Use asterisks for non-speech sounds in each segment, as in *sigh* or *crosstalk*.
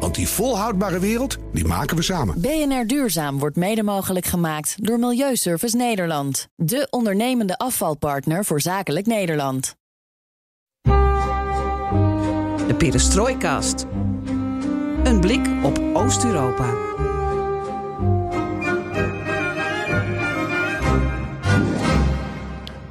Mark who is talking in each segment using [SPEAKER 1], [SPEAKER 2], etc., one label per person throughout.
[SPEAKER 1] Want die volhoudbare wereld, die maken we samen.
[SPEAKER 2] BNR Duurzaam wordt mede mogelijk gemaakt door Milieuservice Nederland. De ondernemende afvalpartner voor zakelijk Nederland.
[SPEAKER 3] De Perestrooikast. Een blik op Oost-Europa.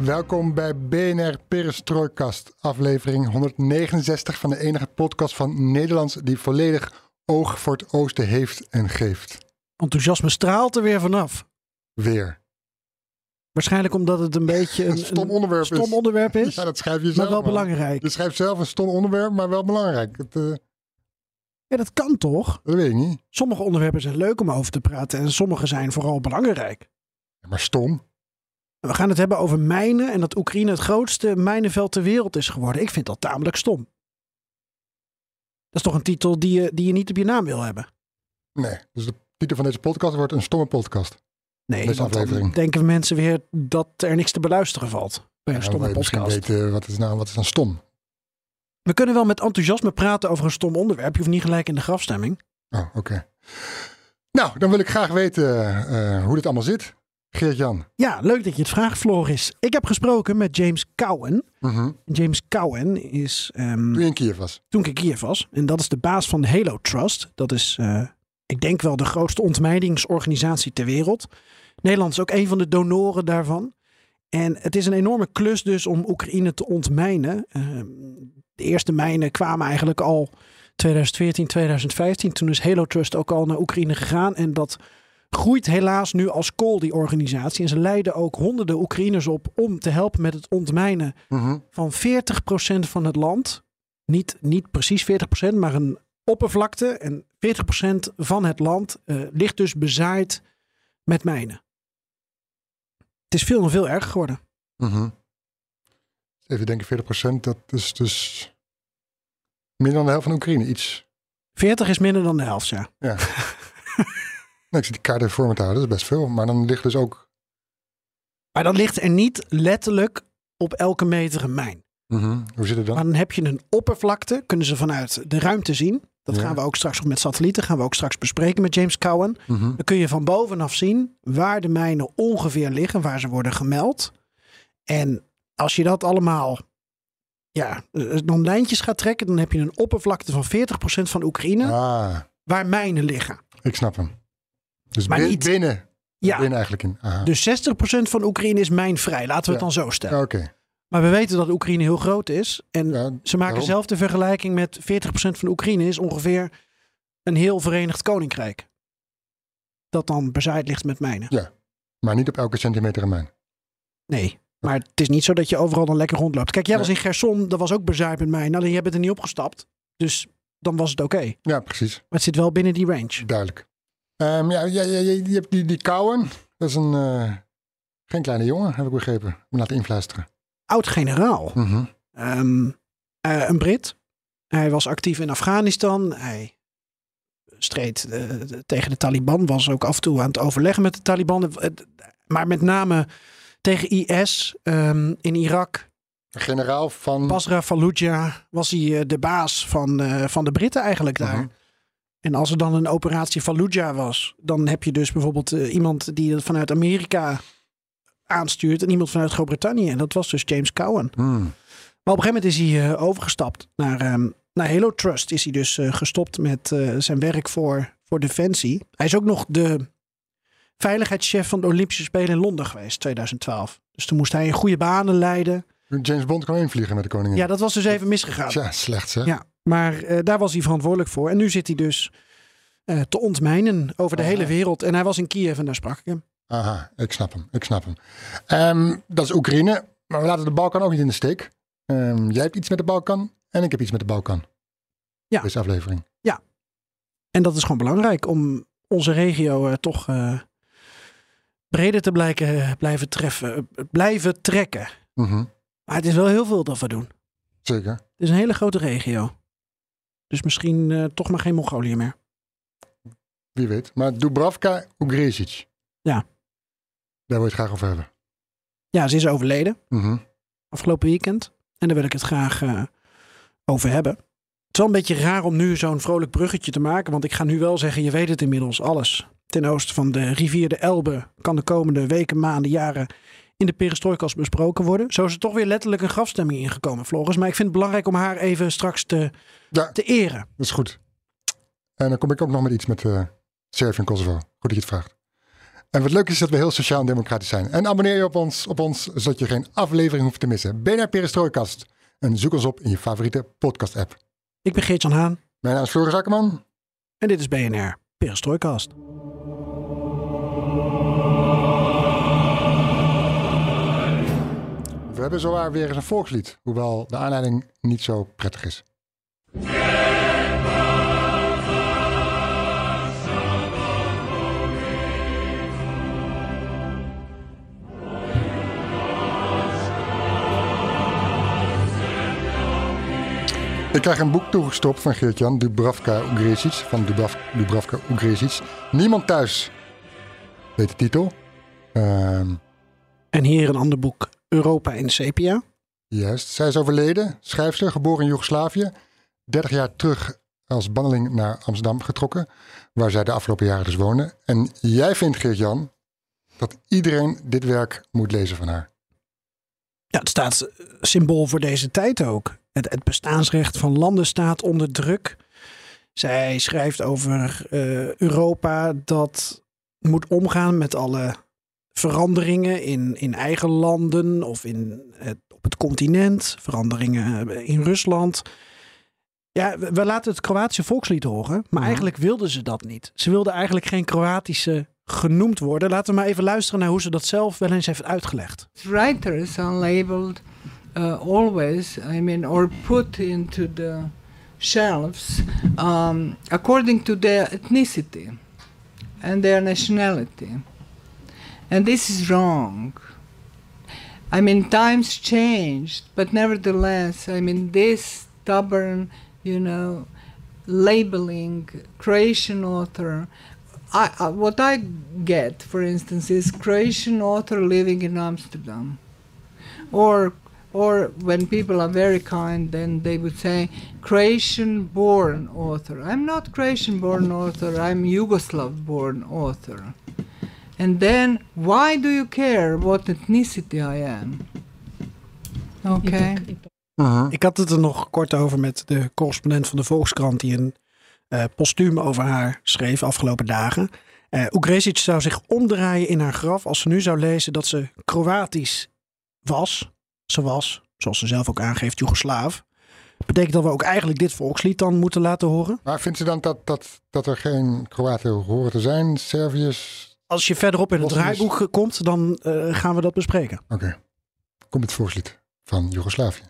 [SPEAKER 4] Welkom bij BNR Perestrooikast, aflevering 169 van de enige podcast van Nederlands die volledig oog voor het oosten heeft en geeft.
[SPEAKER 5] Enthousiasme straalt er weer vanaf.
[SPEAKER 4] Weer.
[SPEAKER 5] Waarschijnlijk omdat het een *laughs* beetje een,
[SPEAKER 4] Een stom
[SPEAKER 5] een
[SPEAKER 4] onderwerp
[SPEAKER 5] stom
[SPEAKER 4] is.
[SPEAKER 5] onderwerp is, *laughs*
[SPEAKER 4] Ja, dat schrijf je zelf.
[SPEAKER 5] maar wel
[SPEAKER 4] man.
[SPEAKER 5] belangrijk.
[SPEAKER 4] Je schrijft zelf een stom onderwerp, maar wel belangrijk. Het, eh,
[SPEAKER 5] Ja, dat kan toch?
[SPEAKER 4] dat weet ik niet.
[SPEAKER 5] Sommige onderwerpen zijn leuk om over te praten en sommige zijn vooral belangrijk.
[SPEAKER 4] Maar stom.
[SPEAKER 5] We gaan het hebben over mijnen en dat Oekraïne het grootste mijnenveld ter wereld is geworden. Ik vind dat tamelijk stom. Dat is toch een titel die je, die je niet op je naam wil hebben?
[SPEAKER 4] Nee, dus de titel van deze podcast wordt een stomme podcast.
[SPEAKER 5] Nee,
[SPEAKER 4] Deze aflevering.
[SPEAKER 5] denken mensen weer dat er niks te beluisteren valt bij een
[SPEAKER 4] Ja,
[SPEAKER 5] stomme podcast.
[SPEAKER 4] weten wat is, nou, wat is dan stom.
[SPEAKER 5] We kunnen wel met enthousiasme praten over een stom onderwerp. Je hoeft niet gelijk in de grafstemming.
[SPEAKER 4] Oh, oké. Nou, dan wil ik graag weten eh, hoe dit allemaal zit. Geert-Jan.
[SPEAKER 5] Ja, leuk dat je het vraagt, Floris. Ik heb gesproken met James Cowen.
[SPEAKER 4] Mhm.
[SPEAKER 5] James Cowen is ehm,
[SPEAKER 4] Toen je in Kiev was.
[SPEAKER 5] toen ik in Kiev was. En dat is de baas van Halo Trust. Dat is, eh, ik denk wel de grootste ontmijningsorganisatie ter wereld. Nederland is ook een van de donoren daarvan. En het is een enorme klus dus om Oekraïne te ontmijnen. Ehm, de eerste mijnen kwamen eigenlijk al 2014, 2015. Toen is Halo Trust ook al naar Oekraïne gegaan. En dat groeit helaas nu als kool, die organisatie. En ze leiden ook honderden Oekraïners op om te helpen met het ontmijnen
[SPEAKER 4] Mhm.
[SPEAKER 5] van 40% van het land. Niet, niet precies 40%, maar een oppervlakte. En 40% van het land eh, ligt dus bezaaid met mijnen. Het is veel en veel erger geworden.
[SPEAKER 4] Mhm. Even denken, 40%, dat is dus minder dan de helft van Oekraïne. Iets.
[SPEAKER 5] 40 is minder dan de helft, ja.
[SPEAKER 4] Ja. *laughs* nou, ik zit die kaart even voor me te houden, dat is best veel. Maar dan ligt dus ook.
[SPEAKER 5] Maar dan ligt er niet letterlijk op elke meter een mijn.
[SPEAKER 4] Mhm. Hoe zit het dan?
[SPEAKER 5] Maar dan heb je een oppervlakte, kunnen ze vanuit de ruimte zien. Dat
[SPEAKER 4] Ja.
[SPEAKER 5] gaan we ook straks met satellieten, gaan we ook straks bespreken met James Cowen.
[SPEAKER 4] Mhm.
[SPEAKER 5] Dan kun je van bovenaf zien waar de mijnen ongeveer liggen, waar ze worden gemeld. En als je dat allemaal ja, dan lijntjes gaat trekken, dan heb je een oppervlakte van 40% van Oekraïne
[SPEAKER 4] Ah,
[SPEAKER 5] waar mijnen liggen.
[SPEAKER 4] ik snap hem. Dus
[SPEAKER 5] Maar niet-
[SPEAKER 4] binnen.
[SPEAKER 5] Ja,
[SPEAKER 4] Binnen eigenlijk in. Aha.
[SPEAKER 5] dus 60% van Oekraïne is mijnvrij. Laten we het dan zo stellen.
[SPEAKER 4] Oké.
[SPEAKER 5] Maar we weten dat Oekraïne heel groot is. En
[SPEAKER 4] Ja,
[SPEAKER 5] ze maken
[SPEAKER 4] daarom.
[SPEAKER 5] zelf de vergelijking met 40% van Oekraïne is ongeveer een heel Verenigd Koninkrijk. Dat dan bezaaid ligt met mijnen.
[SPEAKER 4] Maar niet op elke centimeter een mijn.
[SPEAKER 5] Nee. Maar het is niet zo dat je overal dan lekker rondloopt. Kijk, jij
[SPEAKER 4] Nee.
[SPEAKER 5] was in Gerson, dat was ook bezaaid met mijnen. Alleen jij bent er niet opgestapt. Dus dan was het oké. Maar
[SPEAKER 4] Ja, precies.
[SPEAKER 5] het zit wel binnen die range.
[SPEAKER 4] Duidelijk. Ehm, ja, je, je hebt die, die Cowen. Dat is een. eh, geen kleine jongen, heb ik begrepen. Moet laten influisteren.
[SPEAKER 5] Oud-generaal.
[SPEAKER 4] Mhm.
[SPEAKER 5] Ehm, eh, een Brit. Hij was actief in Afghanistan. Hij streed eh, tegen de Taliban. Was ook af en toe aan het overleggen met de Taliban. Maar met name tegen IS ehm, in Irak.
[SPEAKER 4] Generaal van.
[SPEAKER 5] Basra Fallujah was hij de baas van, van de Britten eigenlijk daar.
[SPEAKER 4] Mhm.
[SPEAKER 5] En als er dan een operatie Fallujah was, dan heb je dus bijvoorbeeld eh, iemand die het vanuit Amerika aanstuurt en iemand vanuit Groot-Brittannië. En dat was dus James Cowen.
[SPEAKER 4] Hmm.
[SPEAKER 5] Maar op een gegeven moment is hij eh, overgestapt naar, ehm, naar Halo Trust. Is hij dus eh, gestopt met zijn werk voor, voor Defensie. Hij is ook nog de veiligheidschef van de Olympische Spelen in Londen geweest, 2012. Dus toen moest hij in goede banen leiden.
[SPEAKER 4] James Bond kan invliegen met de koningin.
[SPEAKER 5] Ja, dat was dus even misgegaan.
[SPEAKER 4] Tja, slecht hè?
[SPEAKER 5] Ja, maar eh, daar was hij verantwoordelijk voor. En nu zit hij dus eh, te ontmijnen over de
[SPEAKER 4] Aha.
[SPEAKER 5] hele wereld. En hij was in Kiev en daar sprak ik hem.
[SPEAKER 4] Aha, ik snap hem. Ik snap hem. Ehm, dat is Oekraïne. Maar we laten de Balkan ook niet in de steek. Ehm, jij hebt iets met de Balkan en ik heb iets met de Balkan.
[SPEAKER 5] Ja.
[SPEAKER 4] Deze aflevering.
[SPEAKER 5] En dat is gewoon belangrijk om onze regio eh, toch breder te blijken, blijven, treffen, blijven trekken.
[SPEAKER 4] Mhm.
[SPEAKER 5] Maar het is wel heel veel dat we doen.
[SPEAKER 4] Zeker.
[SPEAKER 5] Het is een hele grote regio. Dus misschien eh, toch maar geen Mongolië meer.
[SPEAKER 4] Wie weet. Maar Dubravka Ugresic.
[SPEAKER 5] Ja.
[SPEAKER 4] Daar wil je het graag over hebben.
[SPEAKER 5] Ja, ze is overleden
[SPEAKER 4] Mhm.
[SPEAKER 5] afgelopen weekend. En daar wil ik het graag eh, over hebben. Het is wel een beetje raar om nu zo'n vrolijk bruggetje te maken. Want ik ga nu wel zeggen, je weet het inmiddels, alles. Ten oosten van de rivier de Elbe kan de komende weken, maanden, jaren in de perestrojkas besproken worden. Zo is er toch weer letterlijk een grafstemming ingekomen, Floris. Maar ik vind het belangrijk om haar even straks te,
[SPEAKER 4] Ja,
[SPEAKER 5] te eren.
[SPEAKER 4] dat is goed. En dan kom ik ook nog met iets met eh Servië en Kosovo. Goed dat je het vraagt. En wat leuk is dat we heel sociaal en democratisch zijn. En abonneer je op ons, op ons zodat je geen aflevering hoeft te missen. BNR Perestrojkast. En zoek ons op in je favoriete podcast app.
[SPEAKER 5] Ik ben Geert-Jan Haan
[SPEAKER 4] Mijn naam is Floris Akkerman.
[SPEAKER 5] en dit is BNR Perestrojkast.
[SPEAKER 4] Hebben zowaar weer eens een volkslied. Hoewel de aanleiding niet zo prettig is. Ik krijg een boek toegestopt van Geert-Jan Dubravka Ugresic. Van Dubrav, Dubravka Ugresic. Niemand thuis. Weet de titel. Ehm
[SPEAKER 5] En hier een ander boek, Europa in Sepia.
[SPEAKER 4] Juist. Zij is overleden. Schrijfster, geboren in Joegoslavië. 30 jaar terug als banneling naar Amsterdam getrokken. Waar zij de afgelopen jaren dus woonde. En jij vindt, Geert-Jan, dat iedereen dit werk moet lezen van haar.
[SPEAKER 5] Ja, het staat symbool voor deze tijd ook. Het, het bestaansrecht van landen staat onder druk. Zij schrijft over eh, Europa dat moet omgaan met alle veranderingen in, in eigen landen of in het, op het continent, veranderingen eh, in Rusland. Ja, we, we laten het Kroatische volkslied horen, maar
[SPEAKER 4] Mhm.
[SPEAKER 5] eigenlijk wilden ze dat niet. Ze wilden eigenlijk geen Kroatische genoemd worden. Laten we maar even luisteren naar hoe ze dat zelf wel eens heeft uitgelegd.
[SPEAKER 6] writers are labeled uh, always, I mean, or put into the shelves um, according to their ethnicity and their nationality. And this is wrong. I mean, times changed, but nevertheless, I mean, this stubborn, you know, labeling Croatian author. I, I, what I get, for instance, is Croatian author living in Amsterdam, or or when people are very kind, then they would say Croatian-born author. I'm not Croatian-born author. I'm Yugoslav-born author. And then, why do you care what ethnicity I am? Okay.
[SPEAKER 5] Ik had het er nog kort over met de correspondent van de Volkskrant die een eh, postuum over haar schreef afgelopen dagen. Eh Ugresic zou zich omdraaien in haar graf als ze nu zou lezen dat ze Kroatisch was. Ze was, zoals ze zelf ook aangeeft, Joegoslaaf. Betekent dat we ook eigenlijk dit volkslied dan moeten laten horen?
[SPEAKER 4] Maar vindt ze dan dat, dat, dat er geen Kroaten horen te zijn? Serviërs?
[SPEAKER 5] Als je verderop in het draaiboek komt, dan eh, gaan we dat bespreken.
[SPEAKER 4] Oké. Komt het volkslied van Joegoslavië.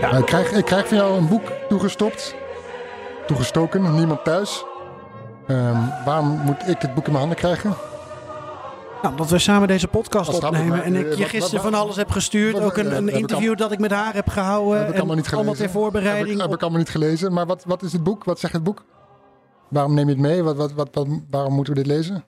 [SPEAKER 4] Nou, ik, krijg, ik krijg van jou een boek toegestopt. Toegestoken, niemand thuis. Ehm, waarom moet ik dit boek in mijn handen krijgen?
[SPEAKER 5] Nou, dat we samen deze podcast opnemen
[SPEAKER 4] maar,
[SPEAKER 5] en ik
[SPEAKER 4] eh,
[SPEAKER 5] je gisteren van alles heb gestuurd.
[SPEAKER 4] wat-
[SPEAKER 5] Ook een, een
[SPEAKER 4] heb
[SPEAKER 5] interview dat ik met haar heb gehouden.
[SPEAKER 4] Heb ik
[SPEAKER 5] en
[SPEAKER 4] allemaal niet gelezen.
[SPEAKER 5] allemaal ter
[SPEAKER 4] Heb
[SPEAKER 5] voorbereiding.
[SPEAKER 4] ik, heb ik allemaal niet gelezen. Maar wat, wat is het boek? Wat zegt het boek? Waarom neem je het mee? Wat, wat, wat, wat- waarom moeten we dit lezen?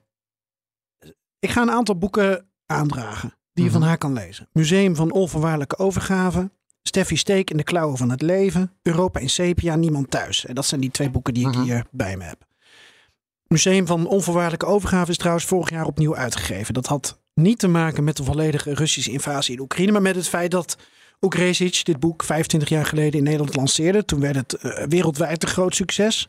[SPEAKER 5] Ik ga een aantal boeken aandragen die je
[SPEAKER 4] Mhm.
[SPEAKER 5] van haar kan lezen. Museum van onvoorwaardelijke overgave. Steffi Steek in de klauwen van het leven. Europa in sepia, niemand thuis. En dat zijn die twee boeken die ik
[SPEAKER 4] Mhm.
[SPEAKER 5] hier bij me heb. Museum van onvoorwaardelijke overgave is trouwens vorig jaar opnieuw uitgegeven. Dat had niet te maken met de volledige Russische invasie in Oekraïne, maar met het feit dat Oegresic dit boek 25 jaar geleden in Nederland lanceerde. Toen werd het eh, wereldwijd een groot succes.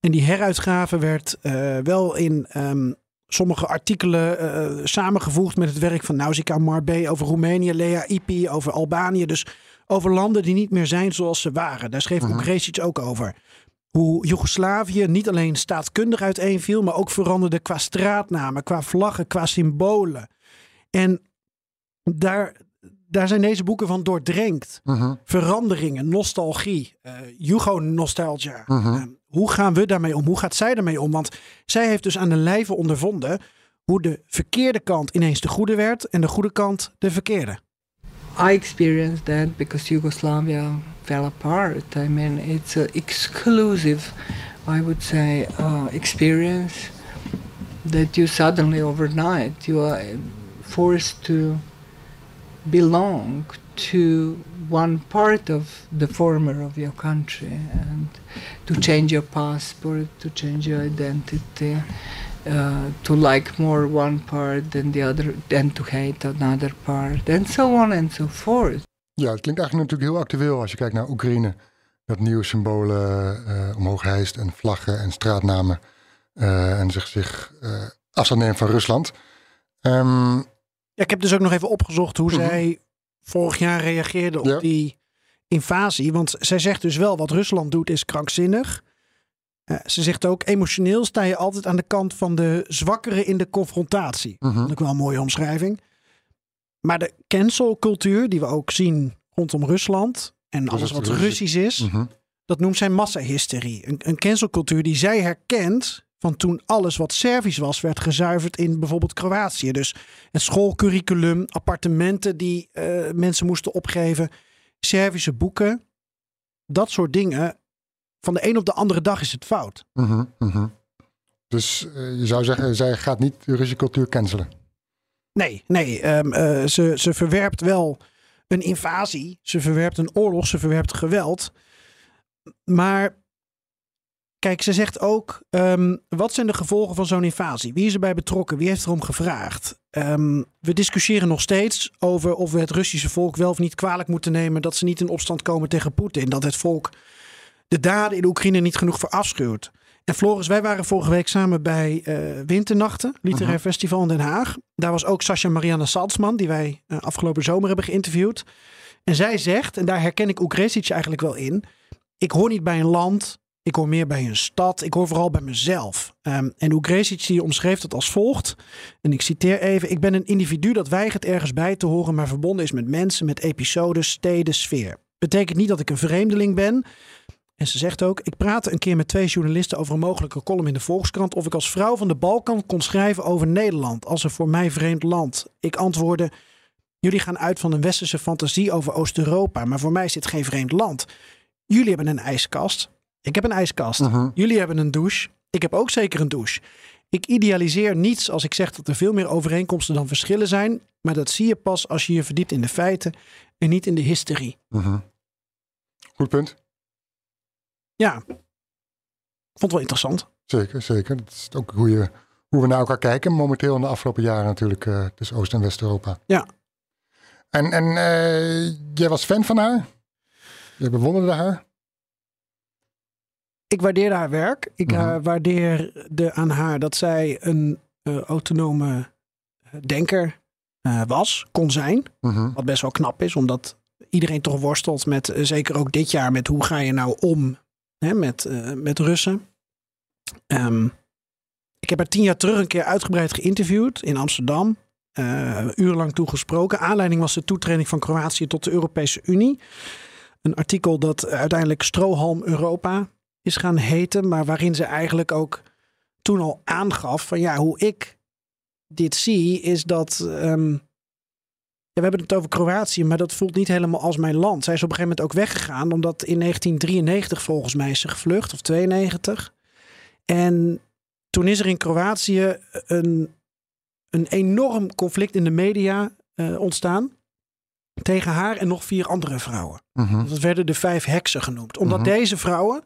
[SPEAKER 5] En die heruitgave werd eh, wel in ehm, sommige artikelen eh, samengevoegd met het werk van Nausicaa Marbé over Roemenië, Lea Ipi over Albanië. Dus over landen die niet meer zijn zoals ze waren. Daar schreef
[SPEAKER 4] Mhm.
[SPEAKER 5] Ugresic ook over. Hoe Joegoslavië niet alleen staatkundig uiteenviel, maar ook veranderde qua straatnamen, qua vlaggen, qua symbolen. En daar, daar zijn deze boeken van doordrenkt.
[SPEAKER 4] Mhm.
[SPEAKER 5] Veranderingen, nostalgie, eh Jugo-nostalgia.
[SPEAKER 4] Mhm.
[SPEAKER 5] Eh, hoe gaan we daarmee om? Hoe gaat zij daarmee om? Want zij heeft dus aan de lijve ondervonden hoe de verkeerde kant ineens de goede werd en de goede kant de verkeerde.
[SPEAKER 6] I experienced that because Yugoslavia fell apart. I mean, it's an exclusive, I would say, uh, experience that you suddenly overnight you are forced to belong to one part of the former of your country and to change your passport, to change your identity. Uh, to like more one part than the other, than to hate another part, and so on and so forth.
[SPEAKER 4] Ja, het klinkt eigenlijk natuurlijk heel actueel als je kijkt naar Oekraïne. Dat nieuwe symbolen eh, omhoog hijst en vlaggen en straatnamen. eh, en zich, zich eh, afstand neemt van Rusland. Ehm,
[SPEAKER 5] Ja, ik heb dus ook nog even opgezocht hoe zij vorig jaar reageerde op
[SPEAKER 4] Ja.
[SPEAKER 5] die invasie. Want zij zegt dus wel wat Rusland doet is krankzinnig. Eh, ze zegt ook emotioneel sta je altijd aan de kant van de zwakkeren in de confrontatie.
[SPEAKER 4] mhm.
[SPEAKER 5] Dat is wel een mooie omschrijving. Maar de cancelcultuur die we ook zien rondom Rusland en alles wat
[SPEAKER 4] Russisch-
[SPEAKER 5] Russisch is,
[SPEAKER 4] Mhm.
[SPEAKER 5] dat noemt zij massahysterie. Een, een cancelcultuur die zij herkent van toen alles wat Servisch was, werd gezuiverd in bijvoorbeeld Kroatië. Dus het schoolcurriculum, appartementen die eh, mensen moesten opgeven, Servische boeken, dat soort dingen. Van de een op de andere dag is het fout.
[SPEAKER 4] Mhm, mhm. Dus eh, je zou zeggen, zij gaat niet de Russische cultuur cancelen.
[SPEAKER 5] Nee, nee. ehm, eh, ze, ze verwerpt wel een invasie. Ze verwerpt een oorlog. Ze verwerpt geweld. Maar kijk, ze zegt ook: ehm, wat zijn de gevolgen van zo'n invasie? Wie is erbij betrokken? Wie heeft erom gevraagd? Ehm, we discussiëren nog steeds over of we het Russische volk wel of niet kwalijk moeten nemen dat ze niet in opstand komen tegen Poetin. Dat het volk de daden in de Oekraïne niet genoeg verafschuwt. En Floris, wij waren vorige week samen bij eh, Winternachten, literair festival in Den Haag. Daar was ook Sascha Marianne Salzman, die wij eh, afgelopen zomer hebben geïnterviewd. En zij zegt, en daar herken ik Oegresic eigenlijk wel in. Ik hoor niet bij een land, ik hoor meer bij een stad. Ik hoor vooral bij mezelf. Ehm, en Oegresic die omschreef dat als volgt. En ik citeer even. Ik ben een individu dat weigert ergens bij te horen, maar verbonden is met mensen, met episodes, steden, sfeer. Betekent niet dat ik een vreemdeling ben. En ze zegt ook: Ik praatte een keer met twee journalisten over een mogelijke column in de Volkskrant. of ik als vrouw van de Balkan kon schrijven over Nederland als een voor mij vreemd land. Ik antwoordde: Jullie gaan uit van een westerse fantasie over Oost-Europa, maar voor mij is dit geen vreemd land. Jullie hebben een ijskast. Ik heb een ijskast.
[SPEAKER 4] Mhm.
[SPEAKER 5] Jullie hebben een douche. Ik heb ook zeker een douche. Ik idealiseer niets als ik zeg dat er veel meer overeenkomsten dan verschillen zijn. Maar dat zie je pas als je je verdiept in de feiten en niet in de hysterie.
[SPEAKER 4] Mhm. Goed punt.
[SPEAKER 5] Ja, ik vond het wel interessant.
[SPEAKER 4] Zeker, zeker. Dat is ook hoe, je, hoe we naar elkaar kijken. Momenteel in de afgelopen jaren natuurlijk eh, tussen Oost- en West-Europa.
[SPEAKER 5] Ja.
[SPEAKER 4] En, en eh, jij was fan van haar? Je bewonderde haar?
[SPEAKER 5] Ik waardeer haar werk. Ik uh, waardeerde aan haar dat zij een autonome denker was, kon zijn.
[SPEAKER 4] Mhm.
[SPEAKER 5] Wat best wel knap is, omdat iedereen toch worstelt met, zeker ook dit jaar, met hoe ga je nou om met, uh, met Russen. Um, ik heb haar tien jaar terug een keer uitgebreid geïnterviewd in Amsterdam. Uh, urenlang toegesproken. Aanleiding was de toetreding van Kroatië tot de Europese Unie. Een artikel dat uiteindelijk Strohalm Europa is gaan heten, maar waarin ze eigenlijk ook toen al aangaf van ja, hoe ik dit zie, is dat. Um, ja, we hebben het over Kroatië, maar dat voelt niet helemaal als mijn land. Zij is op een gegeven moment ook weggegaan, omdat in 1993 volgens mij is ze gevlucht, of 92. En toen is er in Kroatië een, een enorm conflict in de media uh, ontstaan. Tegen haar en nog vier andere vrouwen.
[SPEAKER 4] Mhm.
[SPEAKER 5] Dat werden de vijf heksen genoemd. Omdat -hmm. deze vrouwen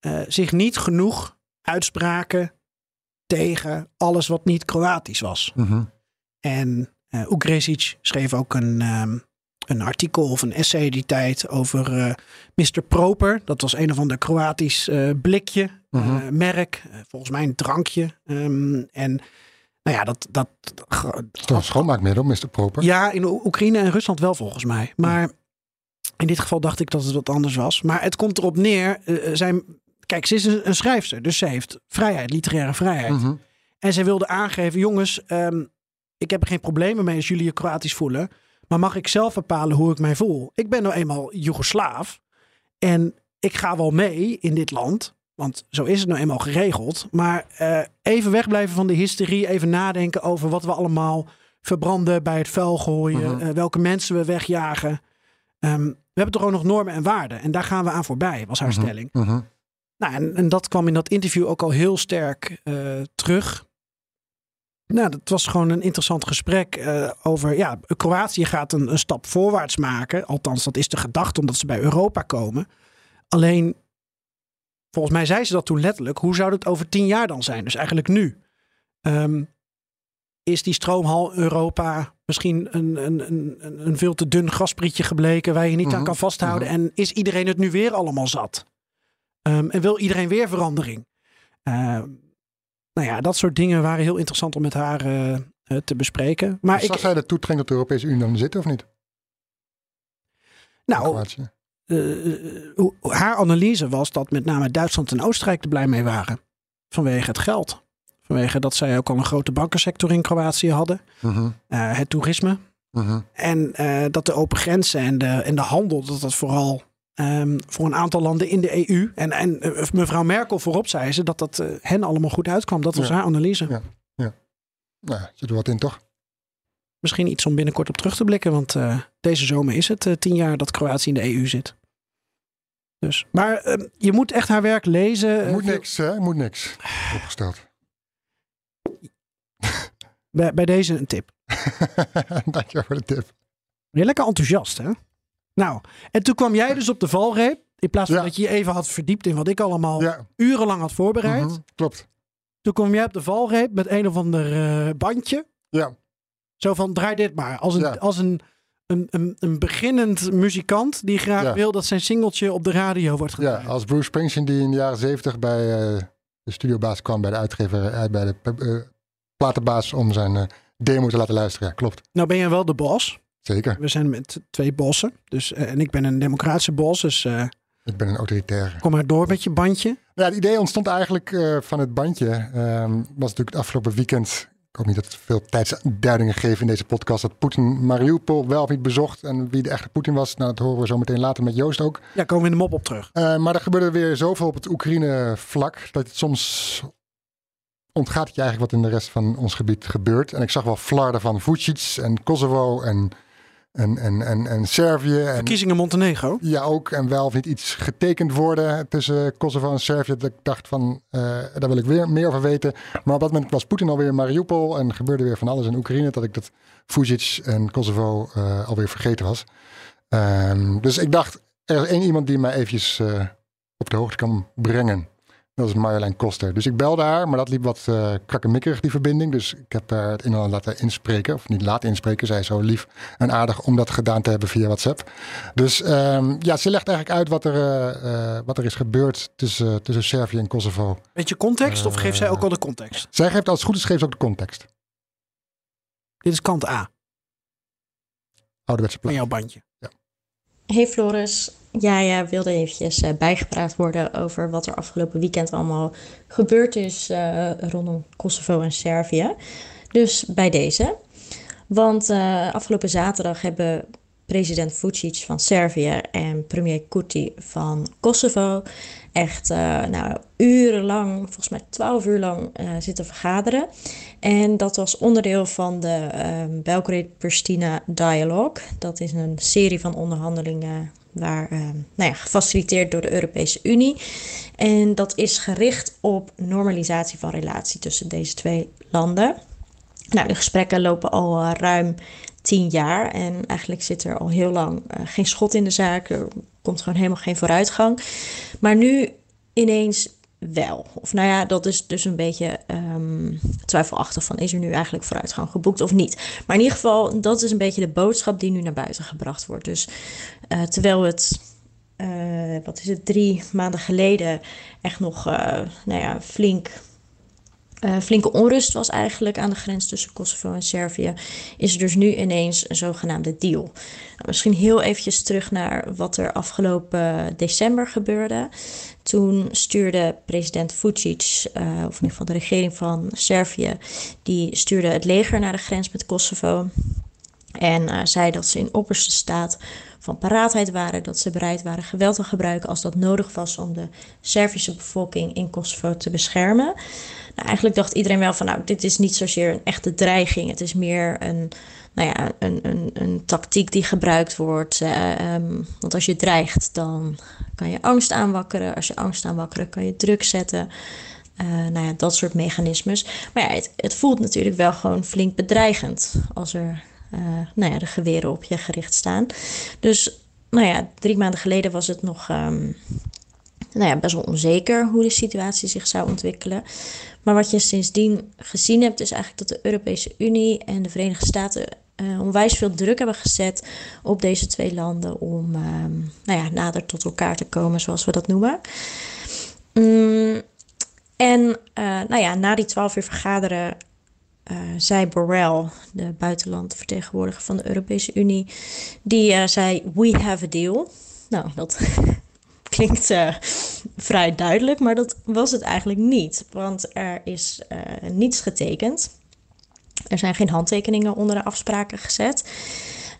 [SPEAKER 5] uh, zich niet genoeg uitspraken tegen alles wat niet Kroatisch was.
[SPEAKER 4] Mhm.
[SPEAKER 5] En uh, Ugresic schreef ook een, um, een artikel of een essay die tijd over uh, Mr. Proper. Dat was een of ander Kroatisch uh, blikje,
[SPEAKER 4] Mhm.
[SPEAKER 5] merk. volgens mij een drankje. Um, en nou ja, dat... dat,
[SPEAKER 4] dat een schoonmaakmiddel, Mr. Proper?
[SPEAKER 5] Ja, in Oekraïne en Rusland wel volgens mij. Maar in dit geval dacht ik dat het wat anders was. Maar het komt erop neer, zijn... Kijk, ze is een, een, schrijfster, dus ze heeft vrijheid, literaire vrijheid.
[SPEAKER 4] Mhm.
[SPEAKER 5] En zij wilde aangeven, jongens, um, ik heb er geen problemen mee als jullie je Kroatisch voelen. Maar mag ik zelf bepalen hoe ik mij voel? Ik ben nou eenmaal Joegoslaaf. En ik ga wel mee in dit land. Want zo is het nou eenmaal geregeld. Maar uh, even wegblijven van de hysterie. Even nadenken over wat we allemaal verbranden, bij het vuil gooien.
[SPEAKER 4] Mhm.
[SPEAKER 5] eh, welke mensen we wegjagen. Ehm, we hebben toch ook nog normen en waarden. En daar gaan we aan voorbij, was haar
[SPEAKER 4] Mhm.
[SPEAKER 5] stelling.
[SPEAKER 4] Mhm.
[SPEAKER 5] Nou, en, en dat kwam in dat interview ook al heel sterk eh, terug. Nou, dat was gewoon een interessant gesprek eh, over. Ja, Kroatië gaat een, een stap voorwaarts maken. Althans, dat is de gedachte omdat ze bij Europa komen. Alleen, volgens mij zei ze dat toen letterlijk. Hoe zou het over tien jaar dan zijn? Dus eigenlijk nu. Ehm, is die stroomhal Europa misschien een, een, een, een veel te dun gasprietje gebleken waar je niet aan
[SPEAKER 4] Mhm,
[SPEAKER 5] kan vasthouden? En is iedereen het nu weer allemaal zat? Ehm, en wil iedereen weer verandering? Ehm, nou ja, dat soort dingen waren heel interessant om met haar eh, eh, te bespreken. Maar
[SPEAKER 4] Zag
[SPEAKER 5] ik,
[SPEAKER 4] zij de toetreding tot de Europese Unie dan zitten of niet?
[SPEAKER 5] nou, eh, haar analyse was dat met name Duitsland en Oostenrijk er blij mee waren. Vanwege het geld. Vanwege dat zij ook al een grote bankensector in Kroatië hadden.
[SPEAKER 4] Mhm.
[SPEAKER 5] Het toerisme.
[SPEAKER 4] Mhm.
[SPEAKER 5] En dat de open grenzen en de, en de handel, dat dat vooral ehm, voor een aantal landen in de EU. En, en eh, mevrouw Merkel voorop zei ze dat dat eh, hen allemaal goed uitkwam. Dat was
[SPEAKER 4] Ja.
[SPEAKER 5] haar analyse.
[SPEAKER 4] Ja. Nou, zit er wat in toch?
[SPEAKER 5] Misschien iets om binnenkort op terug te blikken. Want eh, deze zomer is het tien jaar dat Kroatië in de EU zit. Dus, maar eh, je moet echt haar werk lezen.
[SPEAKER 4] Moet niks, hè? Moet niks. *sighs* Opgesteld.
[SPEAKER 5] Bij, bij deze een tip. *laughs*
[SPEAKER 4] Dankjewel voor de tip.
[SPEAKER 5] Ben je lekker enthousiast, hè? Nou, en toen kwam jij dus op de valreep. In plaats van
[SPEAKER 4] Ja.
[SPEAKER 5] dat je je even had verdiept in wat ik allemaal
[SPEAKER 4] Ja,
[SPEAKER 5] urenlang had voorbereid.
[SPEAKER 4] mhm, klopt.
[SPEAKER 5] Toen kwam jij op de valreep met een of ander eh, bandje.
[SPEAKER 4] Ja,
[SPEAKER 5] Zo van, draai dit maar. Als een,
[SPEAKER 4] Ja.
[SPEAKER 5] als een, een, een, een beginnend muzikant die graag
[SPEAKER 4] Ja.
[SPEAKER 5] wil dat zijn singeltje op de radio wordt
[SPEAKER 4] ja,
[SPEAKER 5] gedraaid.
[SPEAKER 4] als Bruce Springsteen die in de jaren zeventig bij eh, de studiobaas kwam bij de uitgever, eh, bij de eh, platenbaas om zijn demo te laten luisteren. Ja, klopt.
[SPEAKER 5] Nou ben jij wel de boss.
[SPEAKER 4] Zeker.
[SPEAKER 5] We zijn met twee bossen. Dus, eh, en ik ben een democratische bos. Dus eh,
[SPEAKER 4] Ik ben een autoritaire.
[SPEAKER 5] kom maar door met je bandje.
[SPEAKER 4] Ja, het idee ontstond eigenlijk eh, van het bandje. Ehm, was natuurlijk het afgelopen weekend. Ik hoop niet dat het veel tijdsduidingen geven in deze podcast. Dat Poetin Mariupol wel of niet bezocht. En wie de echte Poetin was, nou, dat horen we zo meteen later met Joost ook.
[SPEAKER 5] Ja, komen we in de mop op terug.
[SPEAKER 4] Maar er gebeurde weer zoveel op het Oekraïne-vlak. dat het soms ontgaat het je eigenlijk wat in de rest van ons gebied gebeurt. En ik zag wel flarden van Vucic en Kosovo en, en, en, en, en Servië. En,
[SPEAKER 5] Verkiezingen Montenegro.
[SPEAKER 4] ja, ook. En wel of niet iets getekend worden tussen Kosovo en Servië. Dat ik dacht van, eh, daar wil ik weer meer over weten. Maar op dat moment was Poetin alweer in Mariupol. En gebeurde weer van alles in Oekraïne. Dat ik dat Vucic en Kosovo eh, alweer vergeten was. Ehm, dus ik dacht, er is één iemand die mij eventjes eh, op de hoogte kan brengen. Dat is Marjolein Koster. Dus ik belde haar, maar dat liep wat eh krakkemikkerig, die verbinding. Dus ik heb haar het in en al laten inspreken. Of niet laten inspreken. Zij is zo lief en aardig om dat gedaan te hebben via WhatsApp. Dus ehm, ja, ze legt eigenlijk uit wat er, eh, eh, wat er is gebeurd tussen, tussen Servië en Kosovo.
[SPEAKER 5] Weet je context of geeft zij ook al de context?
[SPEAKER 4] Zij geeft als het goed is, geeft ze ook de context.
[SPEAKER 5] Dit is kant A
[SPEAKER 4] Ouderwetse
[SPEAKER 5] van
[SPEAKER 4] plan.
[SPEAKER 5] jouw bandje.
[SPEAKER 7] Hey Floris, jij eh, wilde eventjes eh, bijgepraat worden over wat er afgelopen weekend allemaal gebeurd is eh, rondom Kosovo en Servië. Dus bij deze. Want eh, afgelopen zaterdag hebben president Vucic van Servië en premier Kurti van Kosovo echt nou, urenlang, volgens mij twaalf uur lang, zitten vergaderen. En dat was onderdeel van de ehm Belgrade-Pristina Dialogue. Dat is een serie van onderhandelingen waar, ehm, nou ja, gefaciliteerd door de Europese Unie. En dat is gericht op normalisatie van relatie tussen deze twee landen. Nou, de gesprekken lopen al eh, ruim tien jaar en eigenlijk zit er al heel lang eh, geen schot in de zaak. Er komt gewoon helemaal geen vooruitgang. Maar nu ineens wel. Of nou ja, dat is dus een beetje ehm, twijfelachtig van is er nu eigenlijk vooruitgang geboekt of niet. Maar in ieder geval, dat is een beetje de boodschap die nu naar buiten gebracht wordt. Dus eh, terwijl het, eh, wat is het, drie maanden geleden echt nog, eh, nou ja, flink uh, flinke onrust was eigenlijk aan de grens tussen Kosovo en Servië, is er dus nu ineens een zogenaamde deal. Nou, misschien heel eventjes terug naar wat er afgelopen december gebeurde. Toen stuurde president Vucic, uh, of in ieder geval de regering van Servië, die stuurde het leger naar de grens met Kosovo. En uh, zei dat ze in opperste staat van paraatheid waren, dat ze bereid waren geweld te gebruiken als dat nodig was om de Servische bevolking in Kosovo te beschermen. Nou, eigenlijk dacht iedereen wel van, nou, dit is niet zozeer een echte dreiging. Het is meer een, nou ja, een, een, een tactiek die gebruikt wordt. Uh, um, want als je dreigt, dan kan je angst aanwakkeren. Als je angst aanwakkeren, kan je druk zetten. Uh, nou ja, dat soort mechanismes. Maar ja, het, het voelt natuurlijk wel gewoon flink bedreigend als er uh, nou ja, de geweren op je gericht staan. Dus nou ja, drie maanden geleden was het nog um, nou ja, best wel onzeker hoe de situatie zich zou ontwikkelen. Maar wat je sindsdien gezien hebt, is eigenlijk dat de Europese Unie en de Verenigde Staten uh, onwijs veel druk hebben gezet op deze twee landen om uh, nou ja, nader tot elkaar te komen, zoals we dat noemen. Mm, en uh, nou ja, na die twaalf uur vergaderen uh, zei Borrell, de buitenlandvertegenwoordiger van de Europese Unie, die zei: We have a deal. Nou, dat *laughs* klinkt uh, vrij duidelijk, maar dat was het eigenlijk niet. Want er is niets getekend. Er zijn geen handtekeningen onder de afspraken gezet.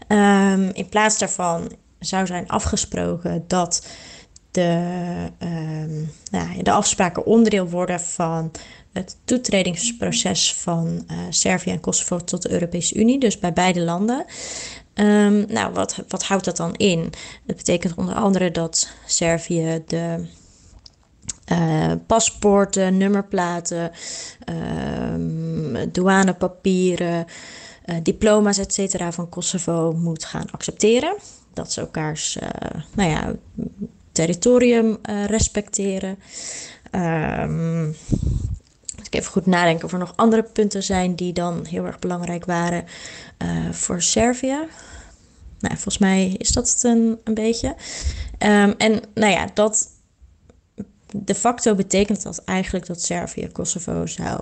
[SPEAKER 7] Um, in plaats daarvan zou zijn afgesproken dat de, um, nou, de afspraken onderdeel worden van het toetredingsproces van uh, Servië en Kosovo tot de Europese Unie, dus bij beide landen. Um, nou, wat, wat houdt dat dan in? Het betekent onder andere dat Servië de uh, paspoorten, nummerplaten, uh, douanepapieren, uh, diploma's, etc. van Kosovo moet gaan accepteren. Dat ze elkaars nou ja, territorium respecteren. Um, ik even goed nadenken of er nog andere punten zijn die dan heel erg belangrijk waren uh, voor Servië. Nou, volgens mij is dat het een, een beetje. Um, en nou ja, dat de facto betekent dat eigenlijk dat Servië Kosovo zou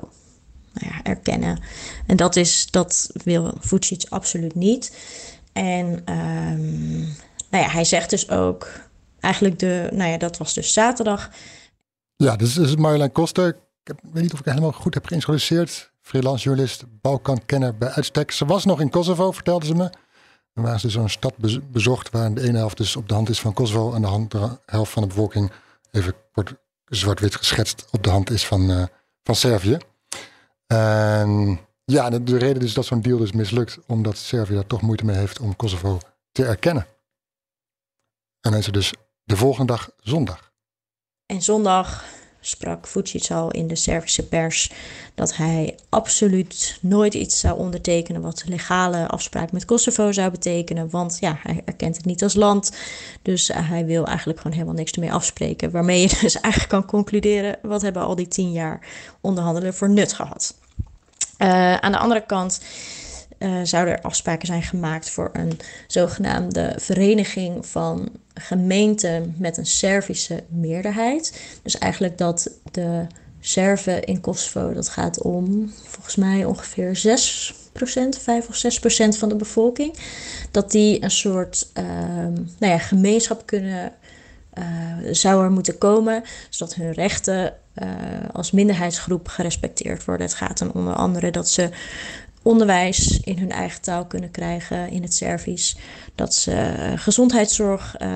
[SPEAKER 7] nou ja, erkennen. En dat, is, dat wil Vucic absoluut niet. En um, nou ja, hij zegt dus ook eigenlijk de, nou ja, dat was dus zaterdag.
[SPEAKER 4] Ja, dus is Marjolein Koster. Ik weet niet of ik helemaal goed heb geïntroduceerd. Freelance journalist, Balkan-kenner bij uitstek. Ze was nog in Kosovo, vertelde ze me. En waar ze dus zo'n stad bezocht waar de ene helft dus op de hand is van Kosovo en de andere helft van de bevolking even kort zwart-wit geschetst op de hand is van, uh, van Servië. En ja, de, de reden is dat zo'n deal dus mislukt, omdat Servië daar toch moeite mee heeft om Kosovo te erkennen. En dan is het dus de volgende dag zondag.
[SPEAKER 7] En zondag sprak Vucic al in de Servische pers dat hij absoluut nooit iets zou ondertekenen wat legale afspraak met Kosovo zou betekenen. Want ja, hij erkent het niet als land. Dus uh, hij wil eigenlijk gewoon helemaal niks ermee afspreken. Waarmee je *laughs* dus eigenlijk kan concluderen: wat hebben al die tien jaar onderhandelen voor nut gehad? Uh, aan de andere kant uh, zouden er afspraken zijn gemaakt voor een zogenaamde vereniging van gemeenten met een Servische meerderheid. Dus eigenlijk dat de Serven in Kosovo, dat gaat om volgens mij ongeveer 6% 5 of 6% van de bevolking, dat die een soort uh, nou ja, gemeenschap kunnen, uh, zou er moeten komen, zodat hun rechten uh, als minderheidsgroep gerespecteerd worden. Het gaat dan onder andere dat ze onderwijs in hun eigen taal kunnen krijgen in het Servisch. Dat ze gezondheidszorg uh,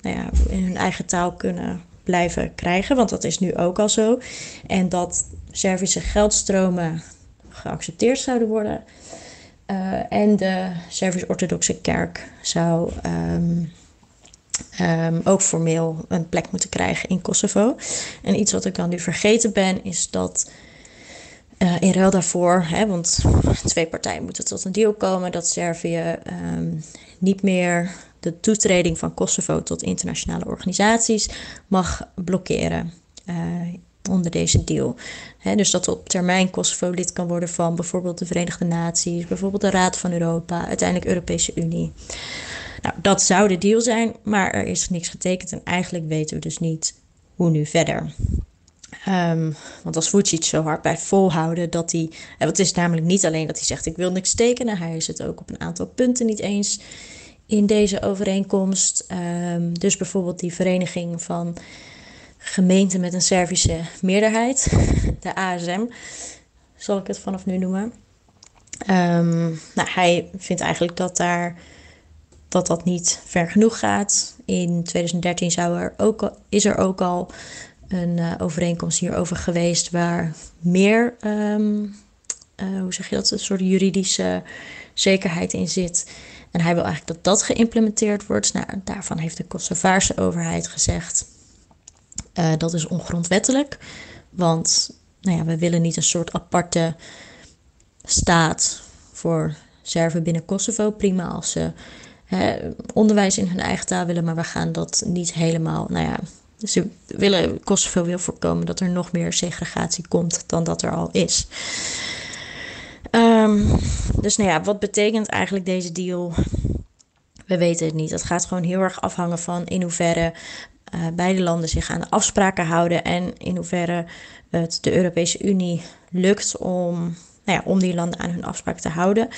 [SPEAKER 7] nou ja, in hun eigen taal kunnen blijven krijgen, want dat is nu ook al zo. En dat Servische geldstromen geaccepteerd zouden worden. Uh, en de Servisch-Orthodoxe Kerk zou um, um, ook formeel een plek moeten krijgen in Kosovo. En iets wat ik dan nu vergeten ben, is dat uh, in ruil daarvoor, hè, want twee partijen moeten tot een deal komen, dat Servië um, niet meer de toetreding van Kosovo tot internationale organisaties mag blokkeren. Uh, onder deze deal. He, dus dat op termijn Kosovo lid kan worden van bijvoorbeeld de Verenigde Naties, bijvoorbeeld de Raad van Europa, uiteindelijk Europese Unie. Nou, dat zou de deal zijn, maar er is niks getekend en eigenlijk weten we dus niet hoe nu verder. Um, want als Vucic zo hard blijft volhouden dat hij... En het is namelijk niet alleen dat hij zegt ik wil niks tekenen. Hij is het ook op een aantal punten niet eens in deze overeenkomst. Um, dus bijvoorbeeld die vereniging van gemeenten met een Servische meerderheid. De ASM zal ik het vanaf nu noemen. Um, nou, hij vindt eigenlijk dat daar dat dat niet ver genoeg gaat. In 2013 zou er ook, is er ook al een uh, overeenkomst hierover geweest waar meer, um, uh, hoe zeg je dat, een soort juridische zekerheid in zit. En hij wil eigenlijk dat dat geïmplementeerd wordt. Nou, daarvan heeft de Kosovaarse overheid gezegd uh, dat is ongrondwettelijk. Want nou ja, we willen niet een soort aparte staat voor Serven binnen Kosovo. Prima als ze hè, onderwijs in hun eigen taal willen, maar we gaan dat niet helemaal. Nou ja, ze willen Kosovo wil voorkomen dat er nog meer segregatie komt dan dat er al is. Um, dus nou ja, wat betekent eigenlijk deze deal? We weten het niet. Het gaat gewoon heel erg afhangen van in hoeverre uh, beide landen zich aan de afspraken houden en in hoeverre het de Europese Unie lukt om, nou ja, om die landen aan hun afspraken te houden.